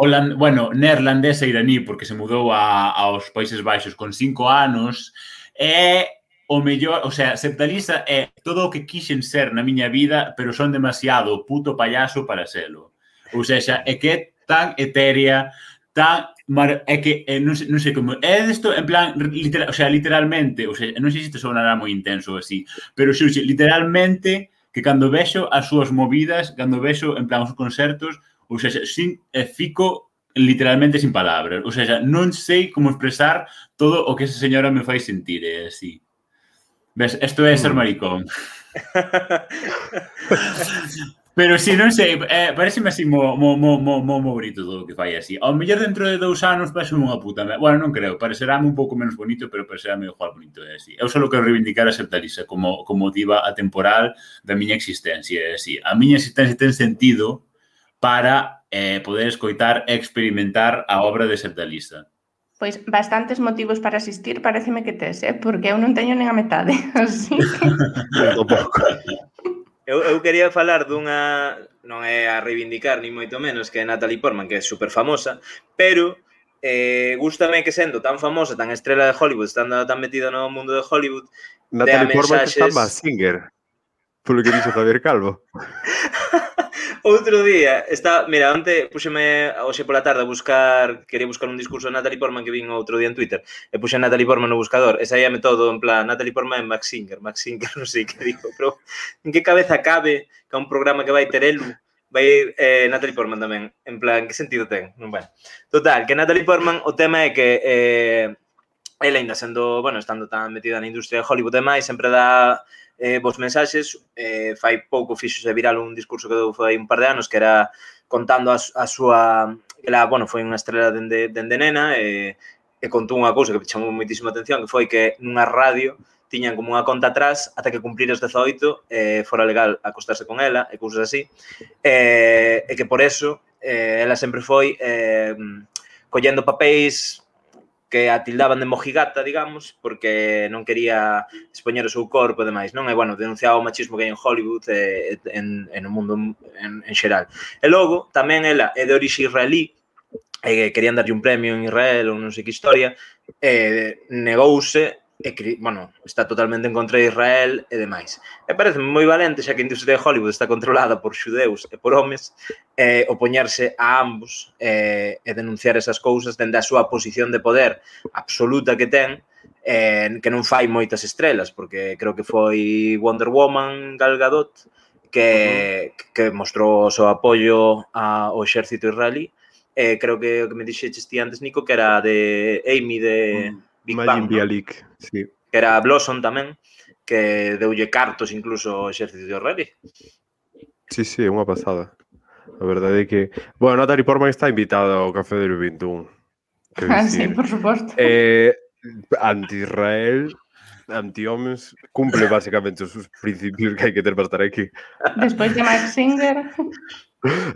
Holand, bueno, neerlandés e iraní, porque se mudou a, aos Países Baixos con cinco anos, é o mellor, o sea, Septalisa é todo o que quixen ser na miña vida, pero son demasiado puto payaso para selo. Ou seja, é que é tan etérea, tan mar, é que é, non, sei, non sei como é isto en plan literal, o sea, literalmente, o sea, non sei se isto sonará moi intenso así, pero xuxe, literalmente que cando vexo as súas movidas, cando vexo en plan os concertos, ou seja, sin, eh, fico literalmente sin palabras, ou seja, non sei como expresar todo o que esa señora me fai sentir, é así. Ves, isto é ser mm. maricón. Pero si, non sei, eh, parece así mo, mo, mo, mo, mo, mo bonito todo o que fai así. Ao mellor dentro de dous anos parece unha puta. Bueno, non creo, parecerá un pouco menos bonito, pero parecerá medio igual bonito, é así. Eu só quero reivindicar a Septalisa como, como diva atemporal da miña existencia, é así. A miña existencia ten sentido para eh, poder escoitar e experimentar a obra de Sertalista? Pois bastantes motivos para asistir, pareceme que tes, eh? porque eu non teño nen a metade. Así que... eu, eu quería falar dunha... Non é a reivindicar, ni moito menos, que é Natalie Portman, que é super famosa, pero eh, gustame que sendo tan famosa, tan estrela de Hollywood, estando tan metida no mundo de Hollywood, Natalie Portman mensaxes... está máis singer, polo que dixo Javier Calvo. Outro día, está, mira, onte puxeme hoxe pola tarde a buscar, quería buscar un discurso de Natalie Portman que vin outro día en Twitter. E puxe Natalie Portman no buscador, e saíame todo en plan Natalie Portman e Max Singer, Max Singer, non sei que digo, pero en que cabeza cabe que un programa que vai ter Elu vai ir eh, Natalie Portman tamén. En plan, que sentido ten? Non bueno, Total, que Natalie Portman, o tema é que eh, ela ainda sendo, bueno, estando tan metida na industria de Hollywood e máis, sempre dá eh, vos mensaxes, eh, fai pouco fixose viral un discurso que deu fai un par de anos que era contando a, a súa que la, bueno, foi unha estrela dende, dende nena e, e contou unha cousa que me chamou moitísima atención que foi que nunha radio tiñan como unha conta atrás ata que cumplir os 18 eh, fora legal acostarse con ela e cousas así. Eh, e que por eso eh, ela sempre foi eh, collendo papéis que a tildaban de mojigata, digamos, porque non quería expoñer o seu corpo e demais, non? E, bueno, denunciaba o machismo que hai en Hollywood e, en, en o mundo en, en xeral. E logo, tamén ela é de orixe israelí, e querían darlle un premio en Israel ou non sei que historia, e negouse e bueno, está totalmente en contra de Israel e demais. E parece moi valente, xa que a industria de Hollywood está controlada por xudeus e por homes, eh, opoñarse a ambos eh, e denunciar esas cousas dende a súa posición de poder absoluta que ten, eh, que non fai moitas estrelas, porque creo que foi Wonder Woman, Gal Gadot, que, uh -huh. que mostrou o seu apoio ao exército israelí, eh, creo que o que me dixeches ti antes, Nico, que era de Amy de... Uh -huh Big Bang, Bialik, no? sí. que era Blossom tamén, que deulle cartos incluso exercicio rally. Sí, sí, é unha pasada. A verdade é que... Bueno, Natalie Portman está invitada ao Café del 21. Ah, sí, por suposto. Eh, anti-Israel, anti-homens, cumple basicamente os principios que hai que ter para estar aquí. Despois de Mark Singer...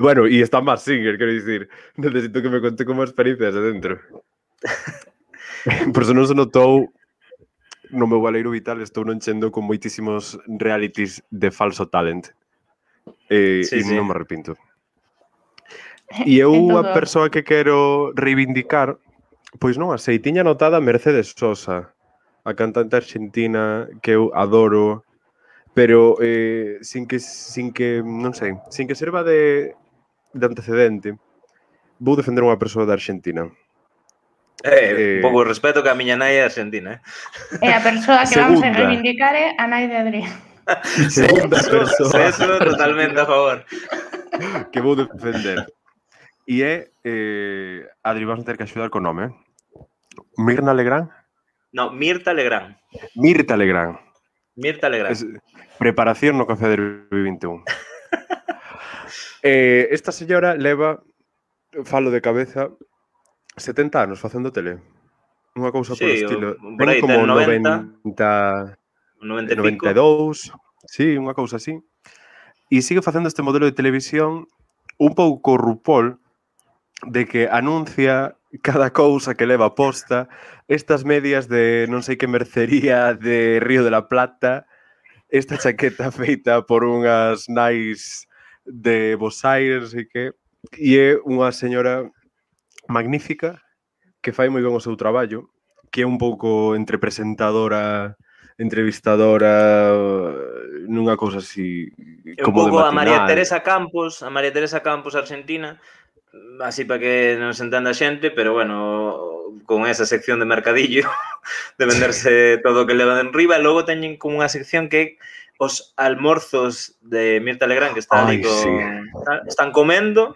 Bueno, e está Mark Singer, quero dicir. Necesito que me conte como experiencias dentro. Por eso non se notou, no meu valeiro vital estou non chendo con moitísimos realities de falso talent. E, sí, e sí. non me arrepinto. E eh, eu a persoa que quero reivindicar, pois non, a tiña anotada Mercedes Sosa, a cantante argentina que eu adoro, pero eh, sin que sin que, non sei, sin que serva de de antecedente, vou defender unha persoa da Argentina. Eh, eh, pouco respeto que a miña nai é argentina. Eh? É a persoa que Segunda. vamos a reivindicar é a nai de Adrián. Segunda sexo, persoa. Eso, totalmente a favor. Que vou defender. E é... Eh, Adri, vas a ter que axudar co nome, eh? Mirna Legrand? No, Mirta Legrand. Mirta Legrand. Mirta Legrand. Es, preparación no Café del 21. eh, esta señora leva, falo de cabeza, 70 anos facendo tele. Unha cousa sí, por estilo. Por aí, como 90, 90 92, sí, unha cousa así. E sigue facendo este modelo de televisión un pouco rupol de que anuncia cada cousa que leva posta, estas medias de non sei que mercería de Río de la Plata, esta chaqueta feita por unhas nais de Bos Aires e que e é unha señora magnífica que fai moi ben o seu traballo, que é un pouco entre presentadora, entrevistadora, nunha cousa así como un pouco de a María Teresa Campos, a María Teresa Campos argentina, así para que non se entenda a xente, pero bueno, con esa sección de mercadillo, de venderse todo o que leva en riba, logo teñen como unha sección que os almorzos de Mirta Legrand que está ali con, sí. están comendo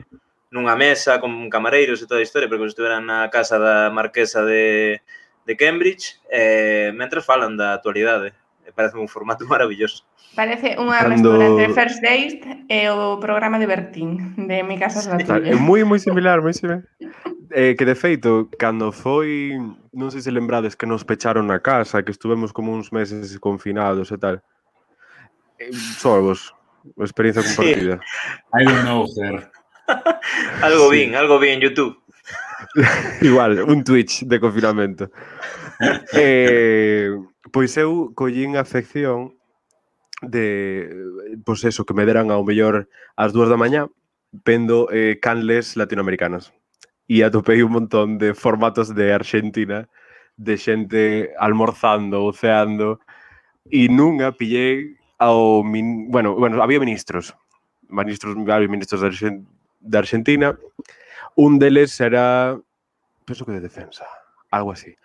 nunha mesa con camareiros e toda a historia, porque estiveran na casa da marquesa de, de Cambridge, eh, mentre falan da actualidade. Parece un formato maravilloso. Parece unha Cando... mestura entre First Date e o programa de Bertín, de Mi Casa sí. É moi, moi similar, moi similar. eh, que de feito, cando foi, non sei se lembrades que nos pecharon na casa, que estuvemos como uns meses confinados e tal. Eh, Sorbos, experiencia compartida. Sí. I don't know, sir. algo sí. bien, algo bien YouTube. Igual, un Twitch de confinamento. eh, pois eu collín a afección de, pois eso, que me deran ao mellor ás dúas da mañá vendo eh, canles latinoamericanas. E atopei un montón de formatos de Argentina, de xente almorzando, oceando, e nunha pillei ao... Min... Bueno, bueno, había ministros, ministros, había ministros de Argentina, de Argentina, un deles era, penso que de defensa, algo así.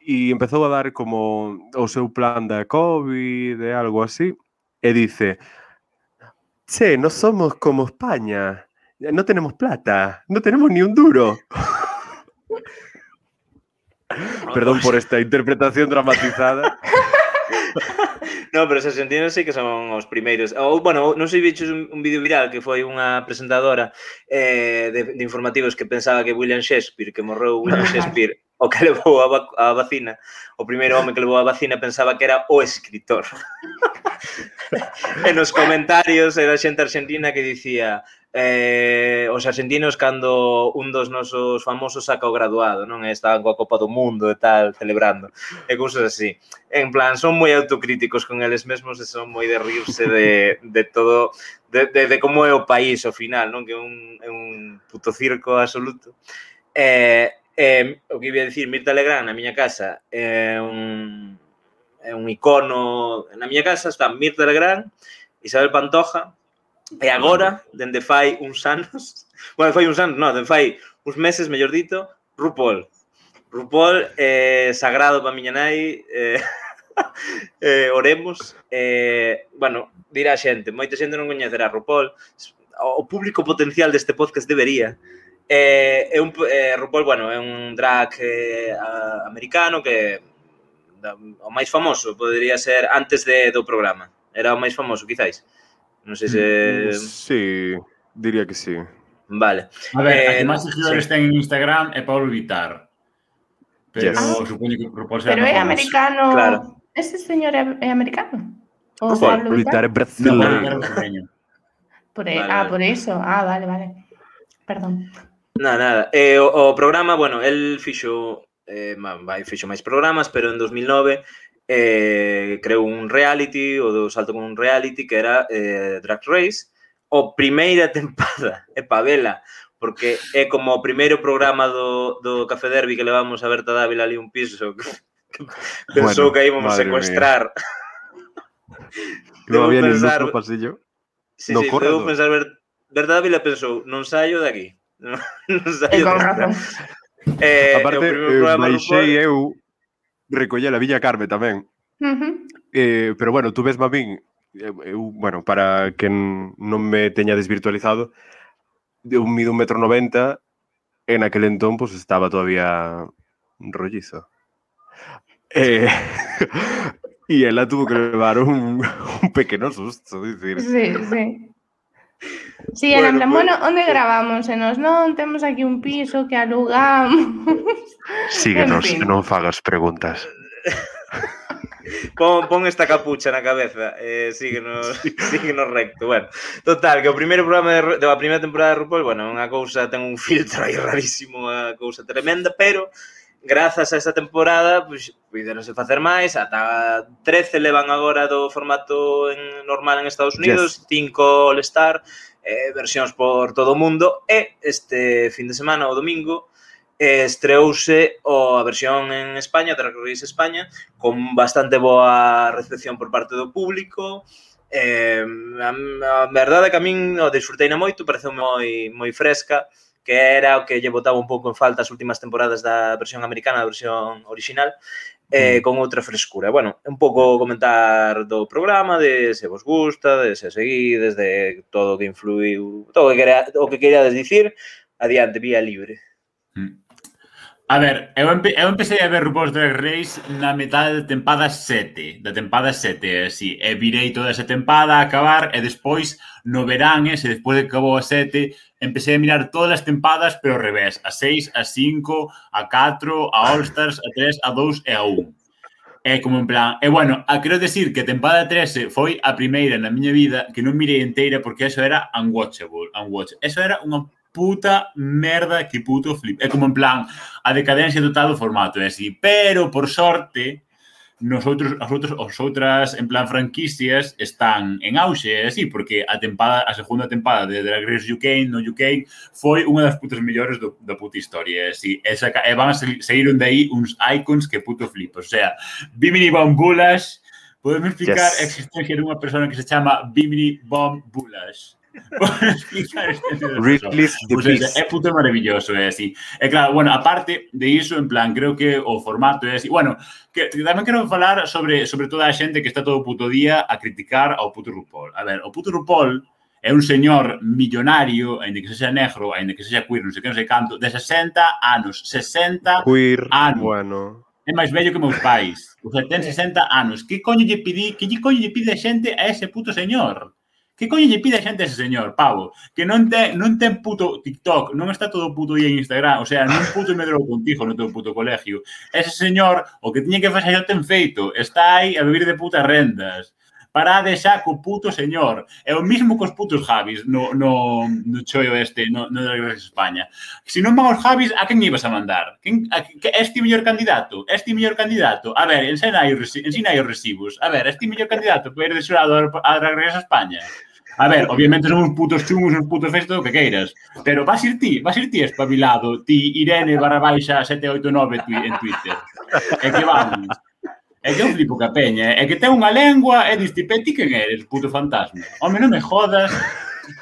E empezou a dar como o seu plan da COVID e algo así, e dice, che, no somos como España, no tenemos plata, no tenemos ni un duro. Perdón por esta interpretación dramatizada. no, pero os argentinos sí que son os primeiros. Ou, bueno, non sei bichos un, un vídeo viral que foi unha presentadora eh, de, de informativos que pensaba que William Shakespeare, que morreu William Shakespeare, o que levou a, vac a vacina, o primeiro home que levou a vacina pensaba que era o escritor. e nos comentarios era xente argentina que dicía eh, os argentinos cando un dos nosos famosos saca o graduado, non? E estaban coa Copa do Mundo e tal, celebrando, e cousas así. En plan, son moi autocríticos con eles mesmos e son moi de rirse de, de todo, de, de, de como é o país ao final, non? Que é un, é un puto circo absoluto. Eh, eh, o que iba a dicir, Mirta Legrán, na miña casa, é eh, un, é un icono... Na miña casa está Mirta Legrand, Isabel Pantoja, E agora, dende fai uns anos, bueno, fai uns anos, non, dende fai uns meses, mellor dito, RuPaul. RuPaul é eh, sagrado para miña nai, eh, eh, oremos. Eh, bueno, dirá xente, moita xente non coñecerá RuPaul, o público potencial deste podcast debería. Eh, é un eh, RuPaul, bueno, é un drag eh, americano que o máis famoso, podería ser antes de, do programa. Era o máis famoso, quizáis. Non sei se... Mm, sí, diría que sí. Vale. A ver, eh, que máis seguidores sí. ten en Instagram eh, é Pablo Vitar. Pero yes. Supoño que propósito... Pero é americano... Claro. Ese señor é americano? O Por Pablo Vitar é brasileiro. No, por, vale, ah, vale. por iso. Ah, vale, vale. Perdón. Nada, nada. Eh, o, o programa, bueno, el fixo eh, vai fixo máis programas, pero en 2009 eh, creou un reality, o do salto con un reality que era eh, Drag Race, o primeira tempada, e pavela, porque é como o primeiro programa do, do Café Derby que levamos a Berta Dávila ali un piso que, que pensou bueno, que íbamos secuestrar. Debo no pensar... No pasillo. Sí, no sí, corredor. debo pensar, Ber... Berta Dávila pensou, non saio de Non, non saio daqui. Eh, Aparte, eh, baixei eu recoller a Viña Carme tamén. Uh -huh. eh, pero bueno, tú ves, Mamín, eu, bueno, para que non me teña desvirtualizado, eu mido un metro noventa, en aquel entón, pues, estaba todavía rollizo. Eh, e ela tuvo que levar un, un pequeno susto, dicir. Sí, sí. Sí, bueno, en plan, bueno, pues, onde eh, gravamos? E nos non, temos aquí un piso que alugamos. Síguenos, en fin. non fagas preguntas. pon, pon esta capucha na cabeza eh, síguenos, síguenos recto. Bueno, total, que o primeiro programa de, da primeira temporada de RuPaul, bueno, unha cousa ten un filtro aí rarísimo, unha cousa tremenda, pero grazas a esta temporada, pois, puideronse facer máis, ata 13 levan agora do formato en, normal en Estados Unidos, 5. All-Star, eh, versións por todo o mundo, e este fin de semana, o domingo, eh, estreouse o, a versión en España, Drag Race España, con bastante boa recepción por parte do público, eh, a, a verdade é que a min o disfrutei na moito, pareceu moi, moi fresca, que era o que lle botaba un pouco en falta as últimas temporadas da versión americana, da versión original, eh, mm. con outra frescura. Bueno, un pouco comentar do programa, de se vos gusta, de se seguides, de todo o que influiu, todo o que, quería, o que queríades dicir, adiante, vía libre. Mm. A ver, eu, empe eu empecé a ver RuPaul's Drag Race na metade da tempada 7, da tempada 7, así, e virei toda esa tempada a acabar, e despois, no verán ese, despois de que acabou a 7, empecé a mirar todas as tempadas, pero ao revés, a 6, a 5, a 4, a All Stars, a 3, a 2 e a 1. É como en plan, e bueno, a quero decir que a tempada 13 foi a primeira na miña vida que non mirei inteira porque eso era unwatchable, unwatch. Eso era unha puta merda, que puto flip. É como en plan a decadencia total do formato, é así. Pero, por sorte, nosotros, as, outros, as outras, en plan, franquicias están en auxe, é así, porque a tempada, a segunda tempada de Drag Race UK no UK foi unha das putas mellores do, da puta historia, é así. E, saca, e van a sair de aí uns icons que puto flip. O sea, Bimini Bambulas, podemos explicar yes. a existencia dunha persona que se chama Bimini Bombulas. por pues es, é puto maravilloso, é así. E claro, bueno, aparte de iso, en plan, creo que o formato é así. Bueno, que, que tamén quero falar sobre sobre toda a xente que está todo o puto día a criticar ao puto RuPaul. A ver, o puto RuPaul é un señor millonario, ainda que sexa negro, ainda que sexa queer, non sei que, non sei canto, de 60 anos, 60 queer, anos. Bueno. É máis vello que meus pais. O sea, ten 60 anos. Que coño lle pidi, que lle coño lle pide a xente a ese puto señor? Que coño lle pide a xente ese señor, pavo? Que non ten, non ten puto TikTok, non está todo puto día en Instagram, o sea, non puto medrou contigo no teu puto colegio. Ese señor, o que tiña que facer xa ten feito, está aí a vivir de putas rendas. Parade xa co puto señor. É o mismo cos putos Javis no, no, no choio este, no, no de España. Se non van os Javis, a quen ibas a mandar? Quen, a, que este mellor candidato? Este mellor candidato? A ver, ensina aí, ensina aí os recibos. A ver, este mellor candidato para ir de xurado a, a España? A ver, obviamente son uns putos chungos, uns putos festos, o que queiras. Pero vas ir ti, vas ir ti espabilado, ti Irene barra baixa 789 en Twitter. É que vamos. É que eu flipo que a peña, eh. é que ten unha lengua e diste, ti quen eres, puto fantasma. Home, non me jodas,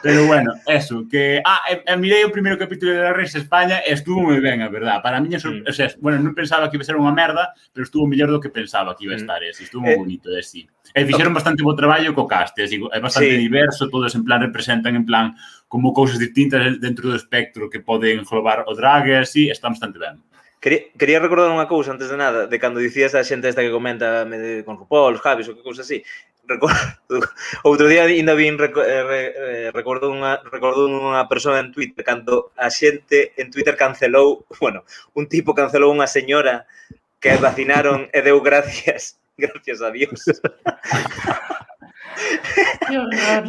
Pero bueno, eso, que... Ah, e, e mirei o primeiro capítulo de La Reis España e estuvo moi ben, a verdad. Para mí, miña mm. o sea, bueno, non pensaba que iba a ser unha merda, pero estuvo mellor do que pensaba que iba a estar ese. Estuvo eh, moi eh, bonito, é sí. E fixeron bastante bo traballo co cast, é, é bastante sí. diverso, todos en plan representan en plan como cousas distintas dentro do espectro que poden englobar o drag e así, está bastante ben. Quería, quería recordar unha cousa antes de nada, de cando dicías a xente esta que comenta de, con RuPaul, Javis ou que cousa así. outro día ainda vin reco, eh, eh recordo unha recordo unha persoa en Twitter cando a xente en Twitter cancelou, bueno, un tipo cancelou unha señora que vacinaron e deu gracias, gracias a Dios.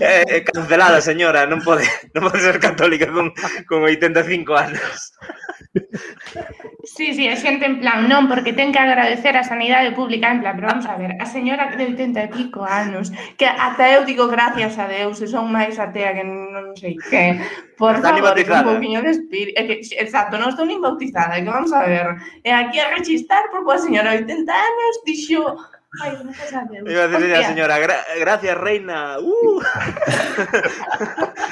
Eh, eh, cancelada, señora, non pode, non pode ser católica con, con 85 anos. Sí, sí, é xente en plan, non, porque ten que agradecer a sanidade pública, en plan, pero vamos a ver, a señora de 80 e pico anos, que ata eu digo gracias a Deus, e son máis atea que non sei que, por Está favor, que un poquinho de espírito, que, exacto, non estou nin bautizada, que vamos a ver, e aquí a rechistar porque a señora de 80 anos dixo Ai, gracias a Deus. Iba a decir a señora, gra gracias, reina. Uh.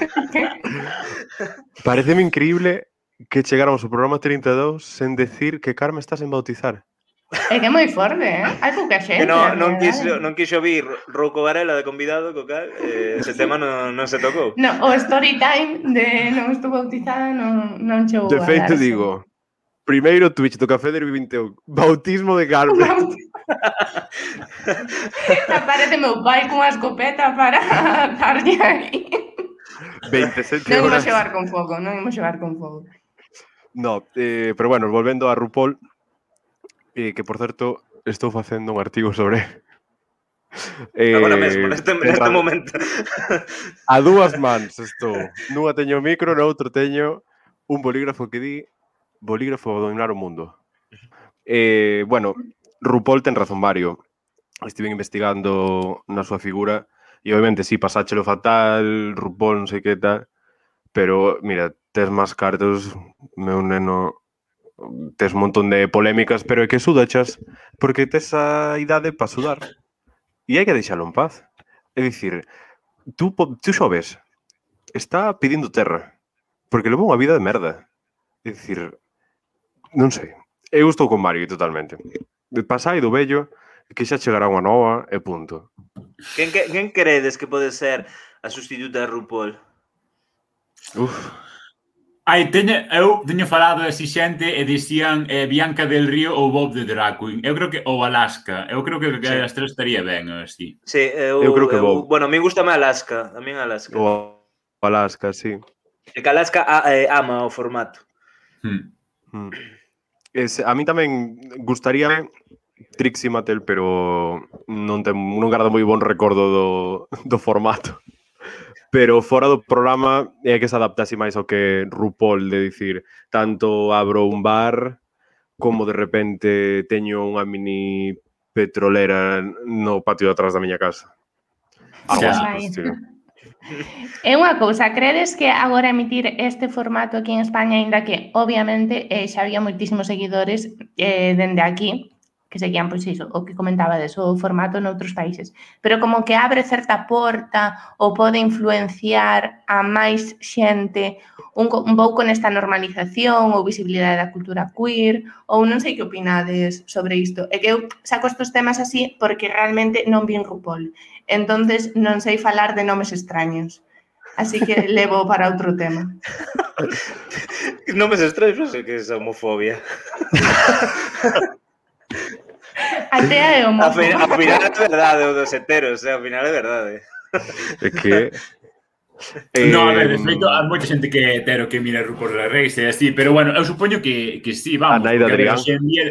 Pareceme increíble que chegáramos ao programa 32 sen decir que Carme está sen bautizar. É que é moi forte, eh? Hai pouca xente. Que no, non, eh, quixo, non quixo vir Rouco Varela de convidado, co cal, eh, ese tema non, non se tocou. No, o story time de non estou bautizada non, non chegou De feito, digo, primeiro Twitch do Café Derby 21, bautismo de Carmen. Aparece meu pai cunha escopeta para darlle aí. 27 horas. Non imos xogar con fogo, non imos xogar con fogo. No, eh, pero bueno, volvendo a RuPaul, eh, que por certo estou facendo un artigo sobre Eh, Agora mesmo, neste, neste momento. A dúas mans estou. Nunha teño o micro, no outro teño un bolígrafo que di bolígrafo a dominar o mundo. Eh, bueno, RuPaul ten razón Mario. Estive investigando na súa figura e obviamente si sí, pasáchelo fatal, RuPaul non sei que tal, pero mira, tes máis cartos, meu neno, tes un montón de polémicas, pero é que sudachas, porque tes a idade para sudar. E hai que deixalo en paz. É dicir, tú, tú xoves, está pidindo terra, porque leva unha vida de merda. É dicir, non sei, eu estou con Mario totalmente. Pasai do vello, que xa chegará unha nova e punto. Quen, quen credes que pode ser a sustituta de RuPaul? Uf, Ai, teñe, eu teño falado así xente e dicían eh, Bianca del Río ou Bob de Drag Queen. Eu creo que ou Alaska. Eu creo que, que sí. as tres estaría ben, así. Sí, eu, eu creo que eu, Bob. Bueno, a mí gustame Alaska, a mí Alaska. O Alaska, sí. E que Alaska a, eh, ama o formato. Hmm. Hmm. Es, a mí tamén gustaría Trixie Mattel, pero non ten, non garda moi bon recordo do, do formato pero fora do programa é que se adaptase máis ao que RuPaul de dicir tanto abro un bar como de repente teño unha mini petrolera no patio de atrás da miña casa. Algo así, É unha cousa, credes que agora emitir este formato aquí en España, aínda que obviamente eh, xa había moitísimos seguidores eh, dende aquí, que seguían, pois iso, o que comentaba de o formato noutros países. Pero como que abre certa porta ou pode influenciar a máis xente un, un pouco nesta normalización ou visibilidade da cultura queer, ou non sei que opinades sobre isto. É que eu saco estes temas así porque realmente non vin RuPaul. entonces non sei falar de nomes extraños. Así que levo para outro tema. Non me non sei que é esa homofobia. Atea é homófoba. Ao final é verdade o dos heteros, eh? ao final é verdade. Eh. É que Eh, no, a ver, de feito, hai moita xente que é hetero que mira RuPaul la Race e así, pero bueno, eu supoño que, que sí, vamos. Anaida Adrián.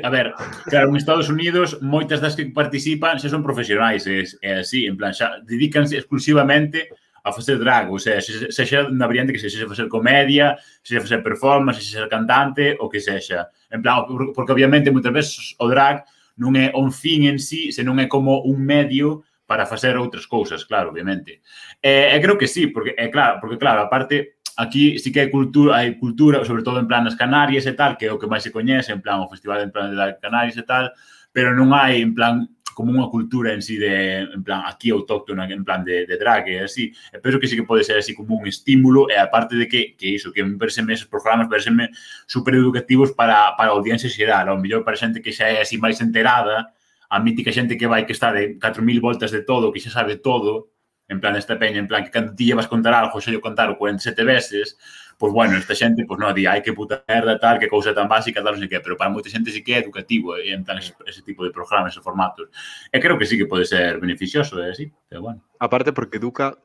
A ver, claro, en Estados Unidos, moitas das que participan xa son profesionais, é, é así, en plan, xa dedícanse exclusivamente a facer drag, ou sea, xa, xa, xa na variante que sexa facer comedia, sexa facer performance, sexa ser cantante, o que sexa. En plan, porque obviamente moitas veces o drag non é un fin en sí, senón é como un medio para facer outras cousas, claro, obviamente. E, e creo que sí, porque é claro, porque claro, aparte aquí sí que hai cultura, hai cultura, sobre todo en plan nas Canarias e tal, que é o que máis se coñece, en plan o Festival en plan de Canarias e tal, pero non hai en plan como unha cultura en sí de, en plan, aquí autóctona, en plan de, de drag e así, e penso que sí que pode ser así como un estímulo e aparte de que, que iso, que me pareceme esos programas pareceme super educativos para, para a audiencia xeral, ao mellor para xente que xa é así máis enterada, a mítica xente que vai que está de 4.000 voltas de todo, que xa sabe todo, en plan esta peña, en plan que cando ti llevas contar algo, xa yo contar o 47 veces, pois bueno, esta xente, pois non, di, ai que puta merda, tal, que cousa tan básica, tal, non sei que, pero para moita xente sí que é educativo e en tal ese, ese tipo de programas e formatos. E creo que sí que pode ser beneficioso, eh, é así, pero bueno. Aparte porque educa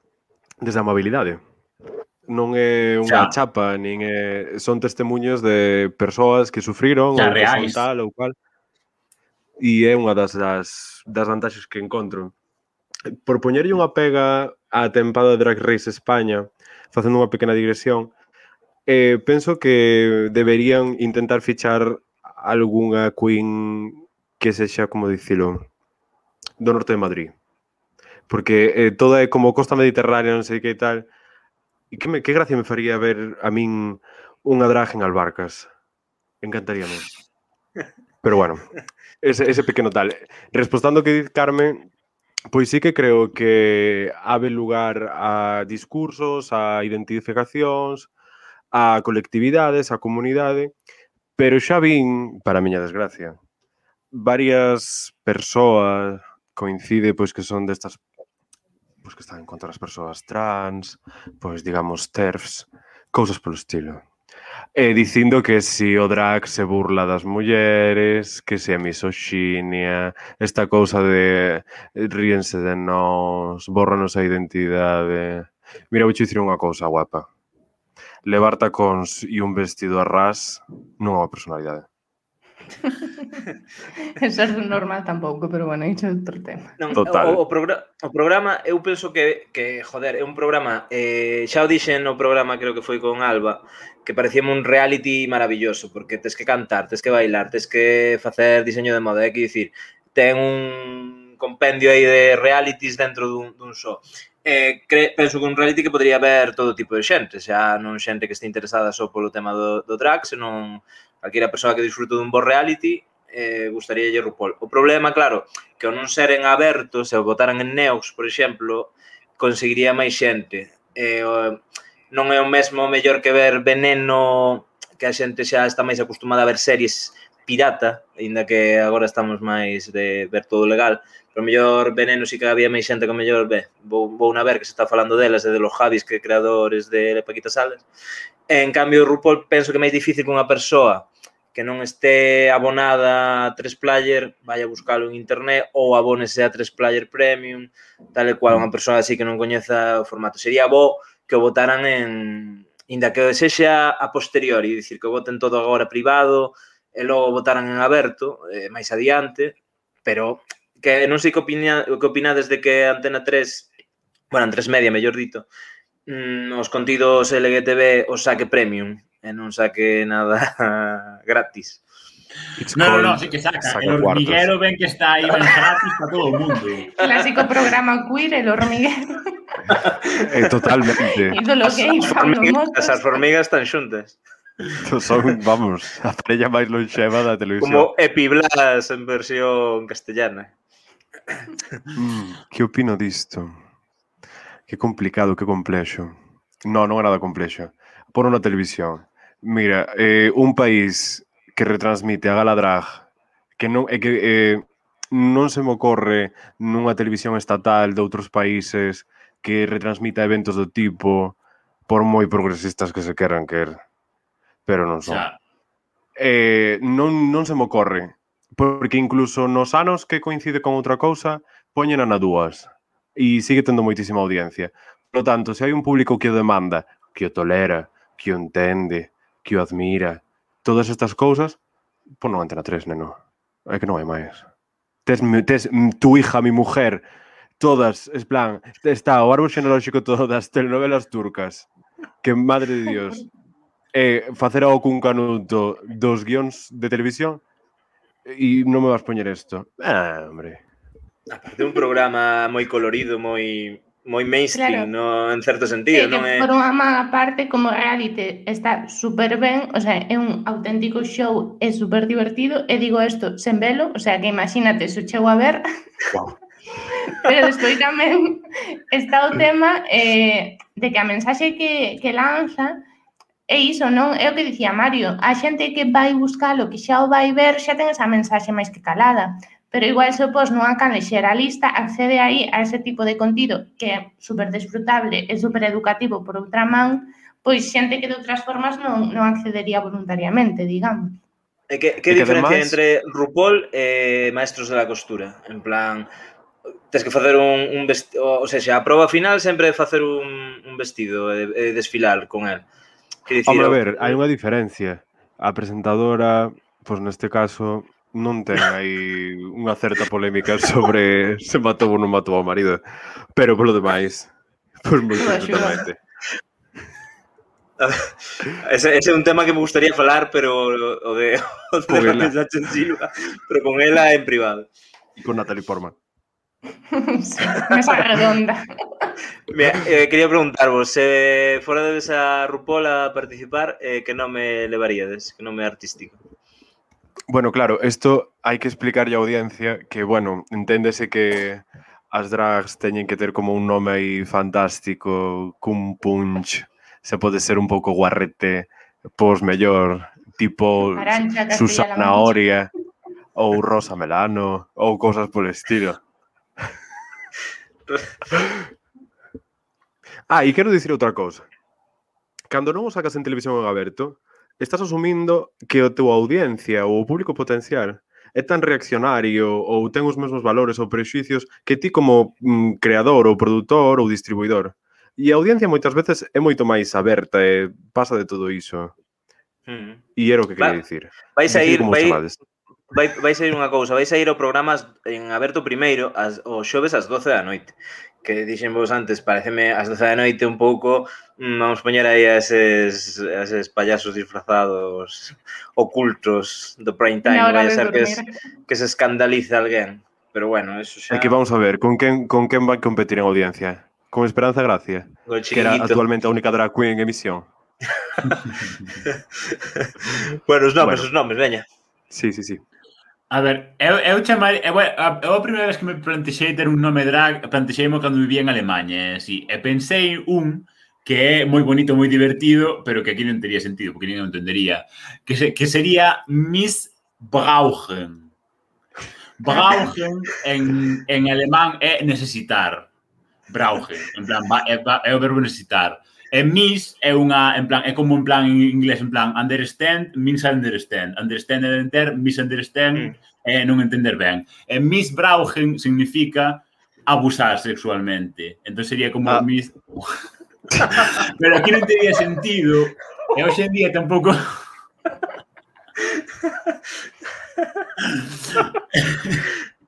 desde a mobilidade, non é unha xa. chapa, nin é, son testemunhos de persoas que sufriron xa, ou que reais. son tal ou cual. E é unha das, das, das vantaxes que encontro. Por poñerlle unha pega á tempada de Drag Race España, facendo unha pequena digresión, eh, penso que deberían intentar fichar algunha queen que sexa, como dicilo, do norte de Madrid. Porque eh, toda é como costa mediterránea, non sei que tal. E que, me, que gracia me faría ver a min unha drag en Albarcas. Encantaríame. Pero bueno, ese, ese pequeno tal. Respostando que diz Carmen, Pois sí que creo que abre lugar a discursos, a identificacións, a colectividades, a comunidade, pero xa vin, para a miña desgracia, varias persoas coincide pois que son destas pois que están contra as persoas trans, pois digamos TERFs, cousas polo estilo. E dicindo que si o drag se burla das mulleres, que se a misoxinia, esta cousa de eh, ríense de nós, borranos a identidade. Mira, vou dicir unha cousa guapa levar tacóns e un vestido a ras non é unha personalidade. Esa é normal tampouco, pero bueno, iso é outro tema. Non, Total. O, o, progra o programa, eu penso que, que, joder, é un programa, eh, xa o dixen no programa, creo que foi con Alba, que parecía un reality maravilloso, porque tes que cantar, tes que bailar, tes que facer diseño de moda, é que dicir, ten un compendio aí de realities dentro dun, dun só eh, cre, penso que un reality que podría haber todo tipo de xente, xa non xente que este interesada só polo tema do, do drag, senón calquera persoa que disfrute dun bo reality eh, gustaría lle RuPaul. O problema, claro, que ao non seren abertos, se o votaran en Neox, por exemplo, conseguiría máis xente. Eh, non é o mesmo mellor que ver Veneno, que a xente xa está máis acostumada a ver series pirata, aínda que agora estamos máis de ver todo legal, Pero mellor Veneno si que había máis xente que mellor ve. Vou, vou na ver que se está falando delas e de los Javis que creadores de Paquita Salas. En cambio, RuPaul penso que é máis difícil que unha persoa que non este abonada a 3 player, vai a buscalo en internet ou abónese a 3 player premium, tal e cual unha persoa así que non coñeza o formato. Sería bo que o votaran en inda que o desexa a posteriori, dicir que o voten todo agora privado e logo votaran en aberto, eh, máis adiante, pero que non sei que, opina, que opinades de que Antena 3, bueno, Antena 3 Media, mellor dito, mm, os contidos LGTB os saque premium e non saque nada gratis. It's no, no, no, sí que saca. saca el hormiguero cuartos. ven que está aí ben gratis para todo o mundo. Clásico programa queer, el hormiguero. Eh, totalmente. Ido lo que as, hormigas, as hormigas están xuntas. Son, vamos, a parella máis lonxeva da televisión. Como Epiblas en versión castellana mm, que opino disto? Que complicado, que complexo. No, non é nada complexo. Por unha televisión. Mira, eh, un país que retransmite a gala drag que non é eh, que eh, non se me ocorre nunha televisión estatal de outros países que retransmita eventos do tipo por moi progresistas que se queran quer pero non son. Eh, non, non se me ocorre. Porque incluso nos anos que coincide con outra cousa, poñen na dúas e sigue tendo moitísima audiencia. Por lo tanto, se hai un público que o demanda, que o tolera, que o entende, que o admira, todas estas cousas, pon non Antena 3, neno. É que non hai máis. Tes, tes mm, tu hija, mi mujer, todas, es plan, está o árbol xenolóxico todo das telenovelas turcas. Que madre de Dios. Eh, facer ao cun canuto dos guións de televisión E non me vas poñer isto. Ah, hombre. Ah, aparte un programa moi colorido, moi moi mainstream, claro. no, en certo sentido, sí, non é? Por unha man aparte como reality está super ben, o sea, é un auténtico show, é super divertido e digo isto sen velo, o sea, que imagínate se chego a ver. Wow. Pero despois tamén está o tema eh, de que a mensaxe que, que lanza é iso, non? É o que dicía Mario, a xente que vai buscalo, que xa o vai ver, xa ten esa mensaxe máis que calada. Pero igual se pos nunha canle xeralista accede aí a ese tipo de contido que é super desfrutable e super educativo por outra man, pois xente que de outras formas non, non accedería voluntariamente, digamos. E que, que e que diferencia demás... entre RuPaul e Maestros de la Costura? En plan, tens que facer un, un vestido, o, o sea, a prova final sempre é facer un, un vestido e, e desfilar con el. Dicir, Hombre, a ver, hai unha diferencia. A presentadora, pois neste caso, non ten aí unha certa polémica sobre se matou ou non matou ao marido. Pero polo demais, pois moi perfectamente. ese, ese é un tema que me gustaría falar, pero o de, o de Raquel ah. Silva, pero con ela en privado. E con Natalie Portman. Mesa redonda. Mira, eh, quería preguntarvos, se eh, forades a RuPaul a participar, eh, que nome levaríades? Que nome artístico? Bueno, claro, isto hai que explicarlle a audiencia que, bueno, enténdese que as drags teñen que ter como un nome aí fantástico, cun punch, se pode ser un pouco guarrete, pois mellor, tipo Arancha, Susana Oria, ou Rosa Melano, ou cosas polo estilo. ah, e quero dicir outra cousa. Cando non o sacas en televisión en aberto, estás asumindo que a tua audiencia ou o público potencial é tan reaccionario ou ten os mesmos valores ou prexuicios que ti como mm, creador ou produtor ou distribuidor. E a audiencia moitas veces é moito máis aberta e pasa de todo iso. Mm. E era o que quería dicir. Vais a ir, vai, vai, vai sair unha cousa, vai sair o programa en aberto primeiro as, o xoves ás 12 da noite que dixen vos antes, pareceme ás 12 da noite un pouco, mm, vamos poñer aí a eses, a eses payasos disfrazados ocultos do prime time, vai ser que, es, que se escandalice alguén. Pero bueno, eso xa... É que vamos a ver, con quen, con quen vai competir en audiencia? Con Esperanza Gracia, que era actualmente a única drag queen en emisión. bueno, os nomes, bueno. os nomes, veña. Sí, sí, sí. A ver, eu, eu chamar, eu, a, eu a primeira vez que me plantexei ter un nome drag, plantexeimo cando vivía en Alemanha, e así, e pensei un que é moi bonito, moi divertido, pero que aquí non tería sentido, porque ninguén entendería, que, se, que sería Miss Brauchen. Brauchen en, en alemán é necesitar. Brauchen, en plan, é, va, é o verbo necesitar. E miss é unha, en plan, é como en plan en inglés, en plan, understand, means understand. Understand é entender, misunderstand mm. é non entender ben. E misbrauchen significa abusar sexualmente. Entón sería como ah. mis... Pero aquí non teria sentido e hoxe en día tampouco...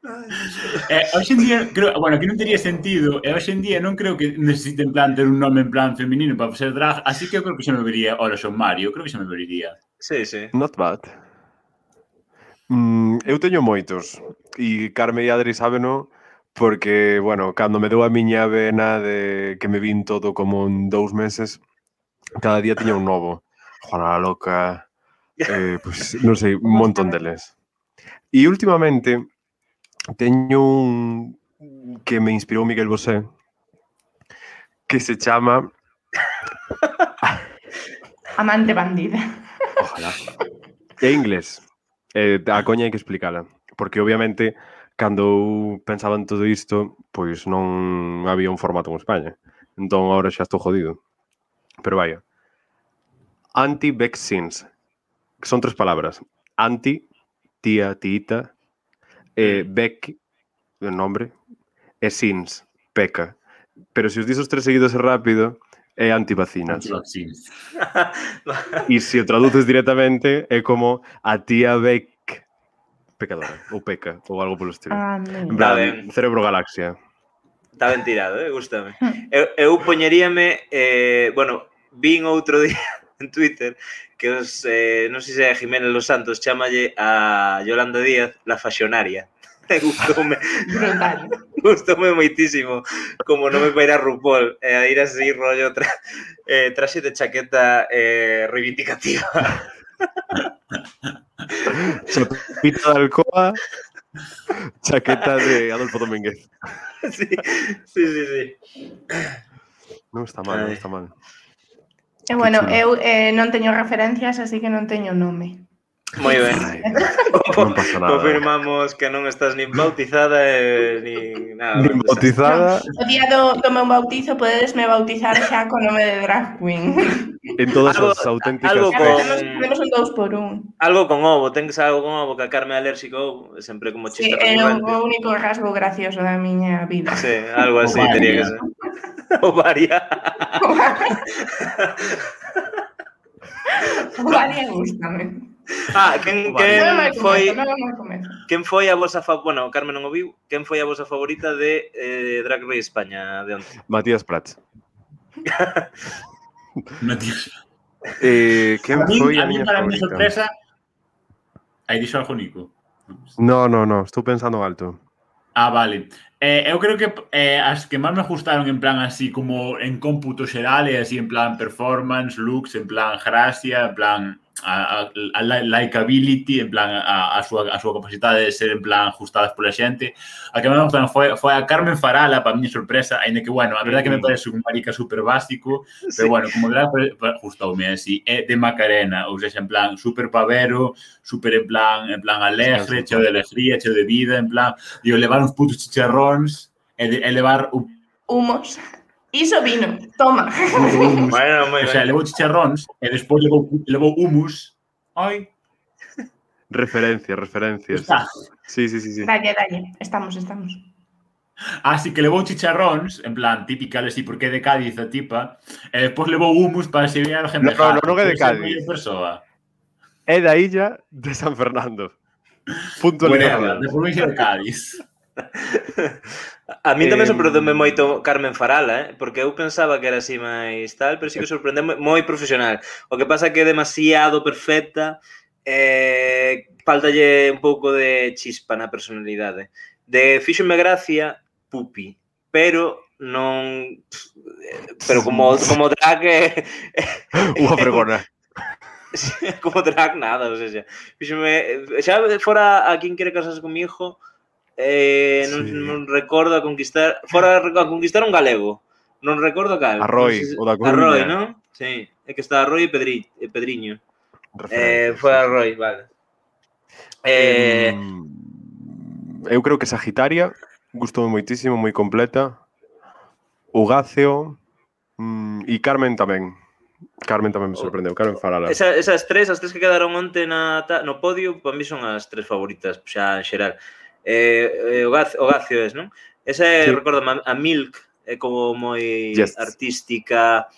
Eh, hoxe en día, creo, bueno, que non tería sentido, e eh, hoxe en día non creo que necesiten plan ter un nome en plan feminino para ser drag, así que eu creo que xa me vería, ora son Mario, creo que xa me vería. Sí, sí. Not bad. Mm, eu teño moitos, e Carme e Adri sabeno, porque, bueno, cando me deu a miña vena de que me vin todo como en dous meses, cada día tiña un novo. Juana la Loca, eh, pues, non sei, un montón deles. E últimamente, teño un que me inspirou Miguel Bosé que se chama Amante bandida. Ojalá. É inglés. Eh, a coña hai que explicala. Porque obviamente, cando eu pensaba en todo isto, pois non había un formato en España. Entón, agora xa estou jodido. Pero vaya. Anti-vaccines. Son tres palabras. Anti, tía, tiita eh, mm. Beck, o nombre, e Sins, peca. Pero se os dices os tres seguidos rápido, é antivacinas. Antivacinas. e se o traduces directamente, é como a tía Beck pecadora, ou peca, ou algo polo estilo. Ah, en plan, ben. cerebro galaxia. Está ben tirado, eh? gustame. Eu, eu poñeríame, eh, bueno, vin outro día en Twitter que os, eh, non sei se é Jiménez Los Santos chamalle a Yolanda Díaz la fashionaria. Gustoume, Brutal. gustoume moitísimo como nome para ir a RuPaul e a ir así rollo tra, eh, traxe de chaqueta eh, reivindicativa. Chapita de Alcoa, chaqueta de Adolfo Domínguez. sí, sí, sí, sí. Non está mal, non Ai. está mal. E bueno, eu eh, non teño referencias, así que non teño nome. Moi ben. Ai, non pasa nada. Confirmamos que non estás nin bautizada e nin nada. Nin bautizada. O día do, do meu bautizo podedes me bautizar xa co nome de drag queen. En todas algo, as auténticas algo con, Temos un dous por un. Algo con ovo, ten que ser algo con ovo, que a Carme alérxico ovo, sempre como chiste. Sí, é o, o único rasgo gracioso da miña vida. Sí, algo así tería que ser. Ovaria. Ovaria. Ovaria gustame. Ah, quen, mal quen foi quen foi a vosa fa... bueno, Carmen non o viu, quen foi a vosa favorita de eh, Drag Race España de onte? Matías Prats. Tío. Eh, quen A mí, foi a a miña para mi sorpresa, aí dixo algo Nico. No, no, no, estou pensando alto. Ah, vale. Eh, eu creo que eh, as que máis me gustaron en plan así como en cómputo xeral e así en plan performance, looks, en plan gracia, en plan a, a, a likeability, en plan, a, a, súa, a súa capacidade de ser, en plan, ajustadas pola xente. A que máis plan foi, foi a Carmen Farala, para mi miña sorpresa, ainda que, bueno, a verdade que me parece un marica super básico, sí. pero, bueno, como verás, ajustoume así, é de Macarena, ou seja, en plan, super pavero, super, en plan, en plan alegre, cheo de alegría, cheo de vida, en plan, digo, levar uns putos chicharróns e, de, e levar un... Humos. Iso vino, toma. humus. Bueno, O sea, levou chicharróns e despois levou, levou humus. Ai, Referencias, referencias. está. Sí, sí, sí, sí. Dalle, dalle. Estamos, estamos. Así que levou chicharróns, en plan, típica, así, porque é de Cádiz a tipa, e despois levou humus para se viera a gente. No, no, non é de Cádiz. Persoa. É da illa de San Fernando. Punto Whatever, de provincia de Cádiz. A mí tamén eh, sorprendeme moito Carmen Farala, eh? porque eu pensaba que era así máis tal, pero sí que sorprendeme moi profesional. O que pasa é que é demasiado perfecta, eh, faltalle un pouco de chispa na personalidade. De fíxome gracia Pupi, pero non pero como como drag Eh, unha fregona. como drag nada, o sea, fíxome, xa fora a quen quere casarse comigo, eh, non, sí. non recordo a conquistar, fora a conquistar un galego. Non recordo cal. Arroi, non, o da Coruña. Roy, non? Sí, é que está Arroi e, Pedri, e Pedriño. Referente, eh, foi Roy, vale. Eh, eu creo que Sagitaria gustou moitísimo, moi completa. Ugáceo mm, e Carmen tamén. Carmen tamén me oh. sorprendeu, Carmen Farala. Esa, esas tres, as tres que quedaron onte na, no podio, para mí son as tres favoritas, xa en xeral. Eh, eh, Horacio, Horacio es, non? Esa é, sí. recordo, a Milk é como moi yes. artística.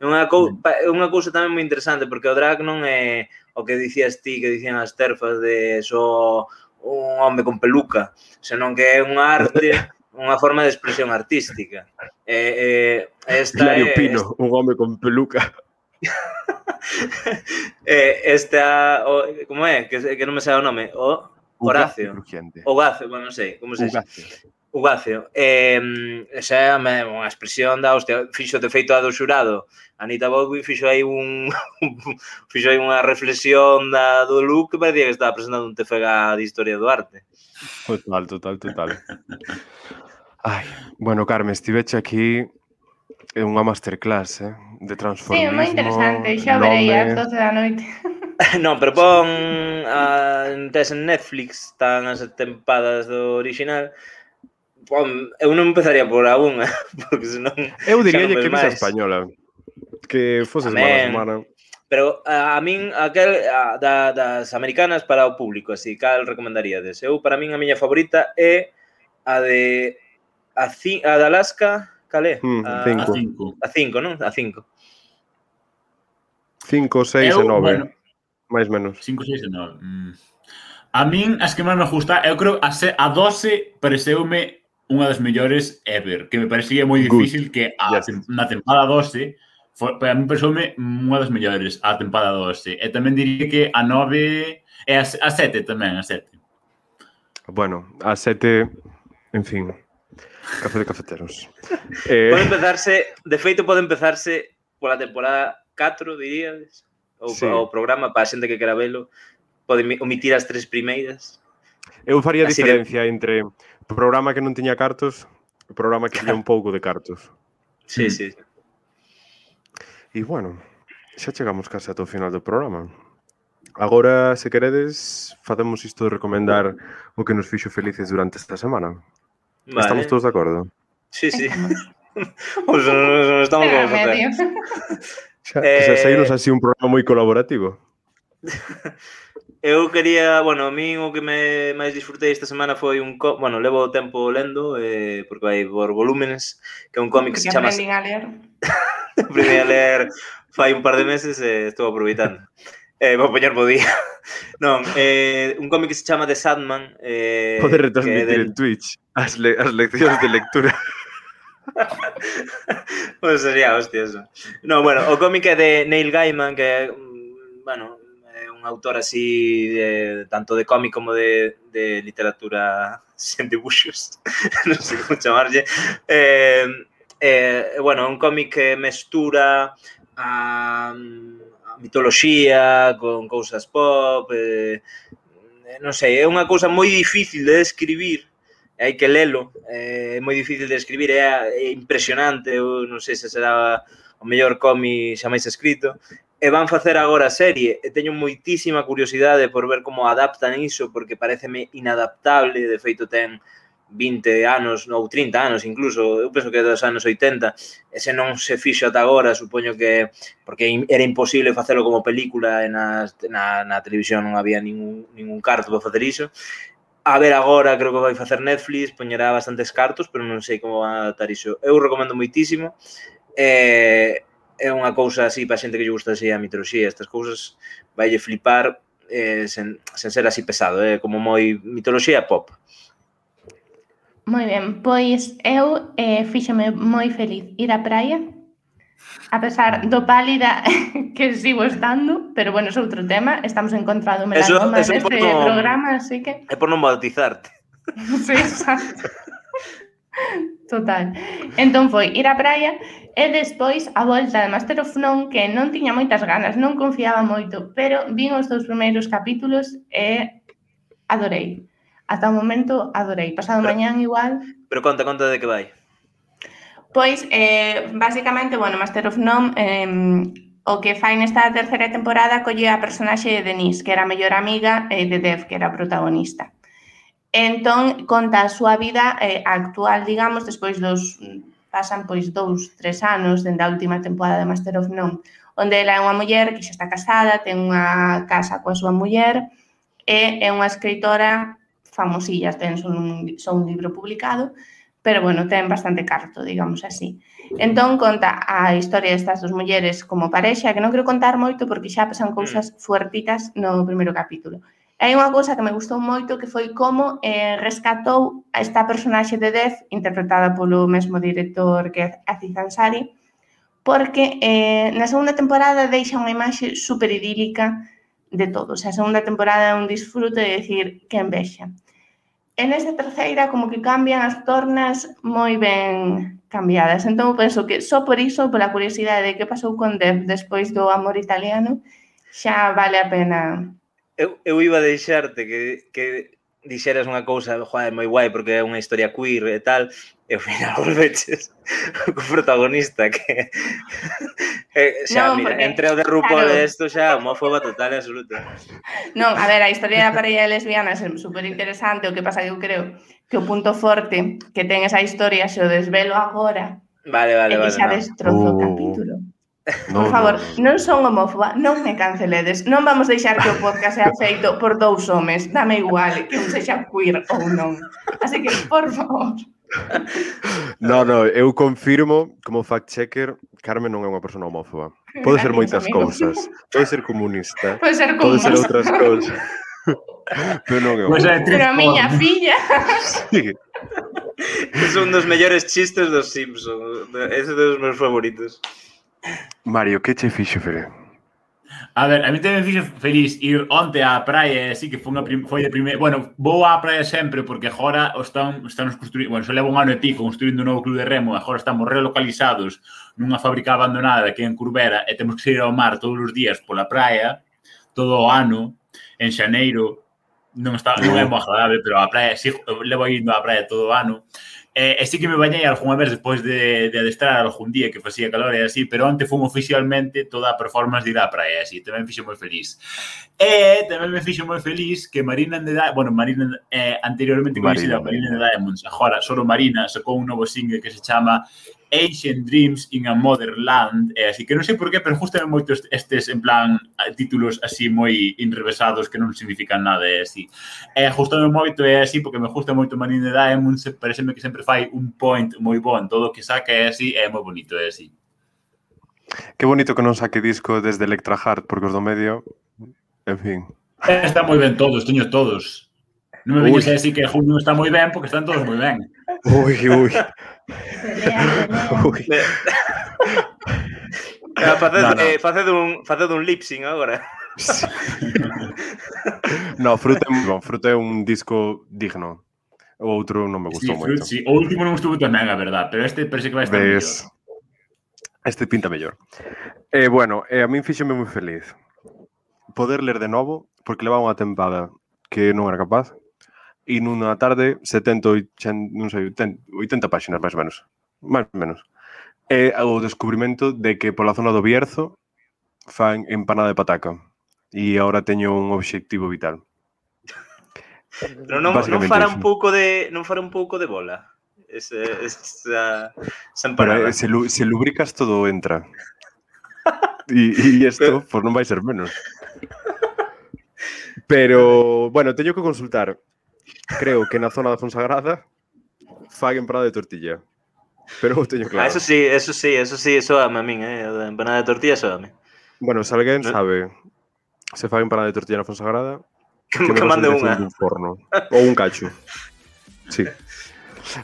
É unha, cou mm. unha cousa tamén moi interesante, porque o drag non é o que dicías ti, que dicían as terfas de só un home con peluca, senón que é unha arte, unha forma de expresión artística. Eh, eh, esta Hilario é, Pino, esta... un home con peluca. eh, esta, o, como é? Que, que non me sabe o nome. O, Horacio. Ogacio, bueno, non sei, como se dice? Ugacio. Eh, esa é unha expresión da hostia. Fixo de feito a do xurado. Anita Baldwin fixo aí un fixo aí unha reflexión da, do Luke que parecía que estaba presentando un TFG de Historia do Arte. Total, total, total. Ai, bueno, Carmen, estiveche aquí é unha masterclass, eh, de transformismo. Sí, moi interesante, xa verei ás 12 da noite. Non, pero pon a tes en Netflix tan as tempadas do original. Pon, eu non empezaría por a unha, porque senón Eu diría que ves a española, que fose semana a semana. Pero a, a min aquel a, da, das americanas para o público, así cal recomendaríades? Eu para min a miña favorita é a de a, ci, a de Alaska, cal é? Mm, a 5. A 5, non? A 5. 5, 6 e 9. Bueno, máis menos. 5, 6 e 9. Mm. A min as que máis me gusta, eu creo a, se, a 12 pareceume unha das mellores ever, que me parecía moi difícil Good. que a, yes. na temporada 12 foi, para mí pareceume unha das mellores a temporada 12. E tamén diría que a 9 e a, a 7 tamén, a 7. Bueno, a 7, en fin, café de cafeteros. eh... Pode empezarse, de feito pode empezarse pola temporada 4, diríades ou sí. o programa para a xente que quera velo, pode omitir as tres primeiras. Eu faría Así diferencia de... entre programa que non tiña cartos e programa que tiña un pouco de cartos. Sí, mm. sí. E bueno, xa chegamos case ao final do programa. Agora, se queredes, facemos isto de recomendar o que nos fixo felices durante esta semana. Vale. Estamos todos de acordo? Sí, sí. Pois non estamos como facer. Xa, eh, xa saíros así un programa moi colaborativo. eu quería, bueno, a min o que me máis disfrutei esta semana foi un co bueno, levo tempo lendo eh, porque vai por volúmenes, que é un cómic que se chama... Aprendín a ler. aprendín a ler fai un par de meses e eh, estou aproveitando. Eh, vou poñer bo día. non, eh, un cómic que se chama The Sandman. Eh, Podes retransmitir del... en Twitch as, le as leccións de lectura. pues sería hostia eso. No, bueno, o cómic é de Neil Gaiman, que é, bueno, é un autor así de, tanto de cómic como de, de literatura sen dibuxos, non sei como chamarlle. Eh, eh, bueno, un cómic que mestura a, a mitoloxía con cousas pop, eh, eh non sei, é unha cousa moi difícil de describir, hai que lelo, eh, é moi difícil de escribir, é, é impresionante, eu non sei se será o mellor cómic xa máis escrito, e van facer agora a serie, e teño moitísima curiosidade por ver como adaptan iso, porque pareceme inadaptable, de feito ten 20 anos ou 30 anos incluso, eu penso que dos anos 80, e se non se fixo ata agora, supoño que porque era imposible facelo como película e na, na, na televisión non había ningún, ningún carto para facer iso, A ver agora, creo que vai facer Netflix, poñerá bastantes cartos, pero non sei como van a adaptar iso. Eu recomendo moitísimo. Eh, é unha cousa así para xente que lle gusta así a mitoloxía, estas cousas vaille flipar eh, sen, sen ser así pesado, eh, como moi mitoloxía pop. Moi ben, pois eu eh, fíxome moi feliz ir á praia A pesar do pálida que sigo estando, pero bueno, é outro tema, estamos encontrando melanoma eso, eso neste no, programa, así que... É por non bautizarte. sí, exacto. Total. Entón foi ir á praia e despois a volta de Master of None que non tiña moitas ganas, non confiaba moito, pero vin os dous primeiros capítulos e adorei. Ata o momento adorei. Pasado pero, mañán igual. Pero conta, conta de que vai. Pois, eh, basicamente, bueno, Master of None eh, o que fai nesta terceira temporada colle a personaxe de Denise, que era a mellor amiga eh, de Dev, que era a protagonista. Entón, conta a súa vida eh, actual, digamos, despois dos pasan pois dous, tres anos dende a última temporada de Master of None, onde ela é unha muller que xa está casada, ten unha casa coa súa muller e é unha escritora famosilla, ten son un, son un libro publicado, pero bueno, ten bastante carto, digamos así. Entón, conta a historia destas dos mulleres como parexa, que non quero contar moito porque xa pasan mm. cousas fuertitas no primeiro capítulo. E hai unha cousa que me gustou moito que foi como eh, rescatou a esta personaxe de Death, interpretada polo mesmo director que Aziz Ansari, porque eh, na segunda temporada deixa unha imaxe super idílica de todos. A segunda temporada é un disfrute de decir que envexa en nesta terceira como que cambian as tornas moi ben cambiadas. Entón penso que só por iso, pola curiosidade de que pasou con Dev despois do amor italiano, xa vale a pena. Eu, eu iba a deixarte que, que dixeras unha cousa, joder, moi guai, porque é unha historia queer e tal, e ao final volveches co protagonista que Eh, xa, non, mira, porque, entre o de RuPaul claro. isto xa homófoba total e absoluta. Non, a ver, a historia da parella de lesbianas é super interesante, o que pasa que eu creo que o punto forte que ten esa historia se o desvelo agora. Vale, vale, vale. E xa no. destrozo o uh... capítulo. No, por favor, non son homófoba, non me canceledes, non vamos deixar que o podcast sea feito por dous homes, dame igual que un sexa queer ou non. Así que, por favor. No, no, eu confirmo como fact-checker Carmen non é unha persona homófoba. Pode ser moitas cousas. Pode ser comunista. Pode ser comunista. Pode ser outras cousas. Pero non é pois homófoba. Pero a miña filla. sí. Es un dos mellores chistes dos Simpsons. É dos meus favoritos. Mario, que che fixo, Fere? A ver, a mí tamén fixe feliz ir onte á praia, así que foi, unha prim, foi de primeira... Bueno, vou á praia sempre porque agora están, están construindo... Bueno, só levo un ano e pico construindo un novo club de remo, agora estamos relocalizados nunha fábrica abandonada que en Curbera e temos que ir ao mar todos os días pola praia, todo o ano, en xaneiro, non está non é moi agradable, pero a praia, si, levo indo á praia todo o ano, E, e sí que me bañei algunha vez despois de, de adestrar algún día que facía calor e así, pero onte fun oficialmente toda a performance de ir á praia, así, tamén fixo moi feliz. E tamén me fixo moi feliz que Marina Andeda, bueno, Marina eh, anteriormente coñecida Marina, Marina Andeda de Mons, agora solo Marina, sacou un novo single que se chama Ancient Dreams in a Modern Land, eh, así que non sei por qué, pero gustan moito estes, en plan, títulos así moi enrevesados que non significan nada, e así. Eh, gustando moito é así, porque me gusta moito Manin de Diamond, se, pareceme que sempre fai un point moi bon, todo o que saca é así, é moi bonito, é así. Que bonito que non saque disco desde Electra Heart, porque os do medio, en fin. Está moi ben todos, teño todos. Non me veñes a decir que Julio está moi ben, porque están todos moi ben. Uy, uy. Pelea, pelea. uy. Eh, faced, no, no. Eh, faced un, faced un lip sync agora. Sí. no, Frute, bon, Frute é un disco digno. O outro non me gustou sí, moito. Sí. O último non gustou tamén, a verdad, pero este parece que vai estar Ves... Este pinta mellor. Eh, bueno, eh, a min fíxeme moi feliz poder ler de novo, porque levaba unha tempada que non era capaz, e nunha tarde 70, 80, non sei, 80, 80 páxinas máis ou menos. Máis ou menos. É o descubrimento de que pola zona do Bierzo fan empanada de pataca. E agora teño un obxectivo vital. Pero non, non fará un pouco de non fará un pouco de bola. Ese, esa, esa empanada. Pero, se, lu, se lubricas todo entra. E isto, pois pues, non vai ser menos. Pero, bueno, teño que consultar. Creo que na zona da Fonsagrada fai empanada de tortilla. Pero eu teño Ah, claro. eso sí, eso sí, eso sí, eso a min, eh, da empanada de tortilla eso a mí. Bueno, se alguén No. sabe se fai empanada de tortilla na Fonsagrada, Que, que mande unha. un forno. Ou un cacho. Sí.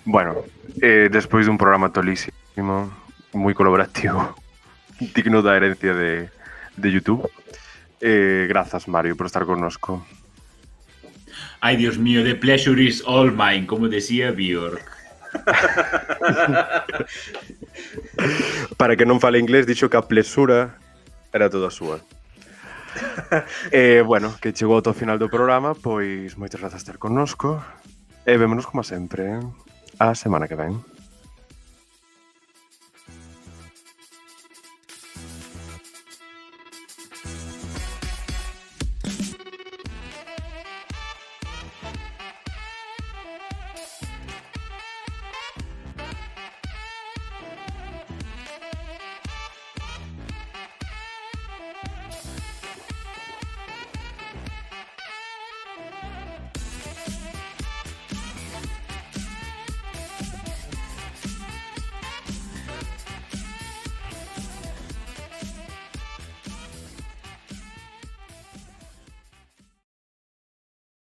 Bueno, eh, despois dun programa tolísimo, moi colaborativo, digno da herencia de, de YouTube. Eh, grazas, Mario, por estar connosco. Ay, Dios mío, the pleasure is all mine, como decía Bjork. Para que non fale inglés, dixo que a plesura era toda súa. eh, bueno, que chegou ao final do programa, pois moitas grazas ter connosco. E vémonos como sempre eh, a semana que ven.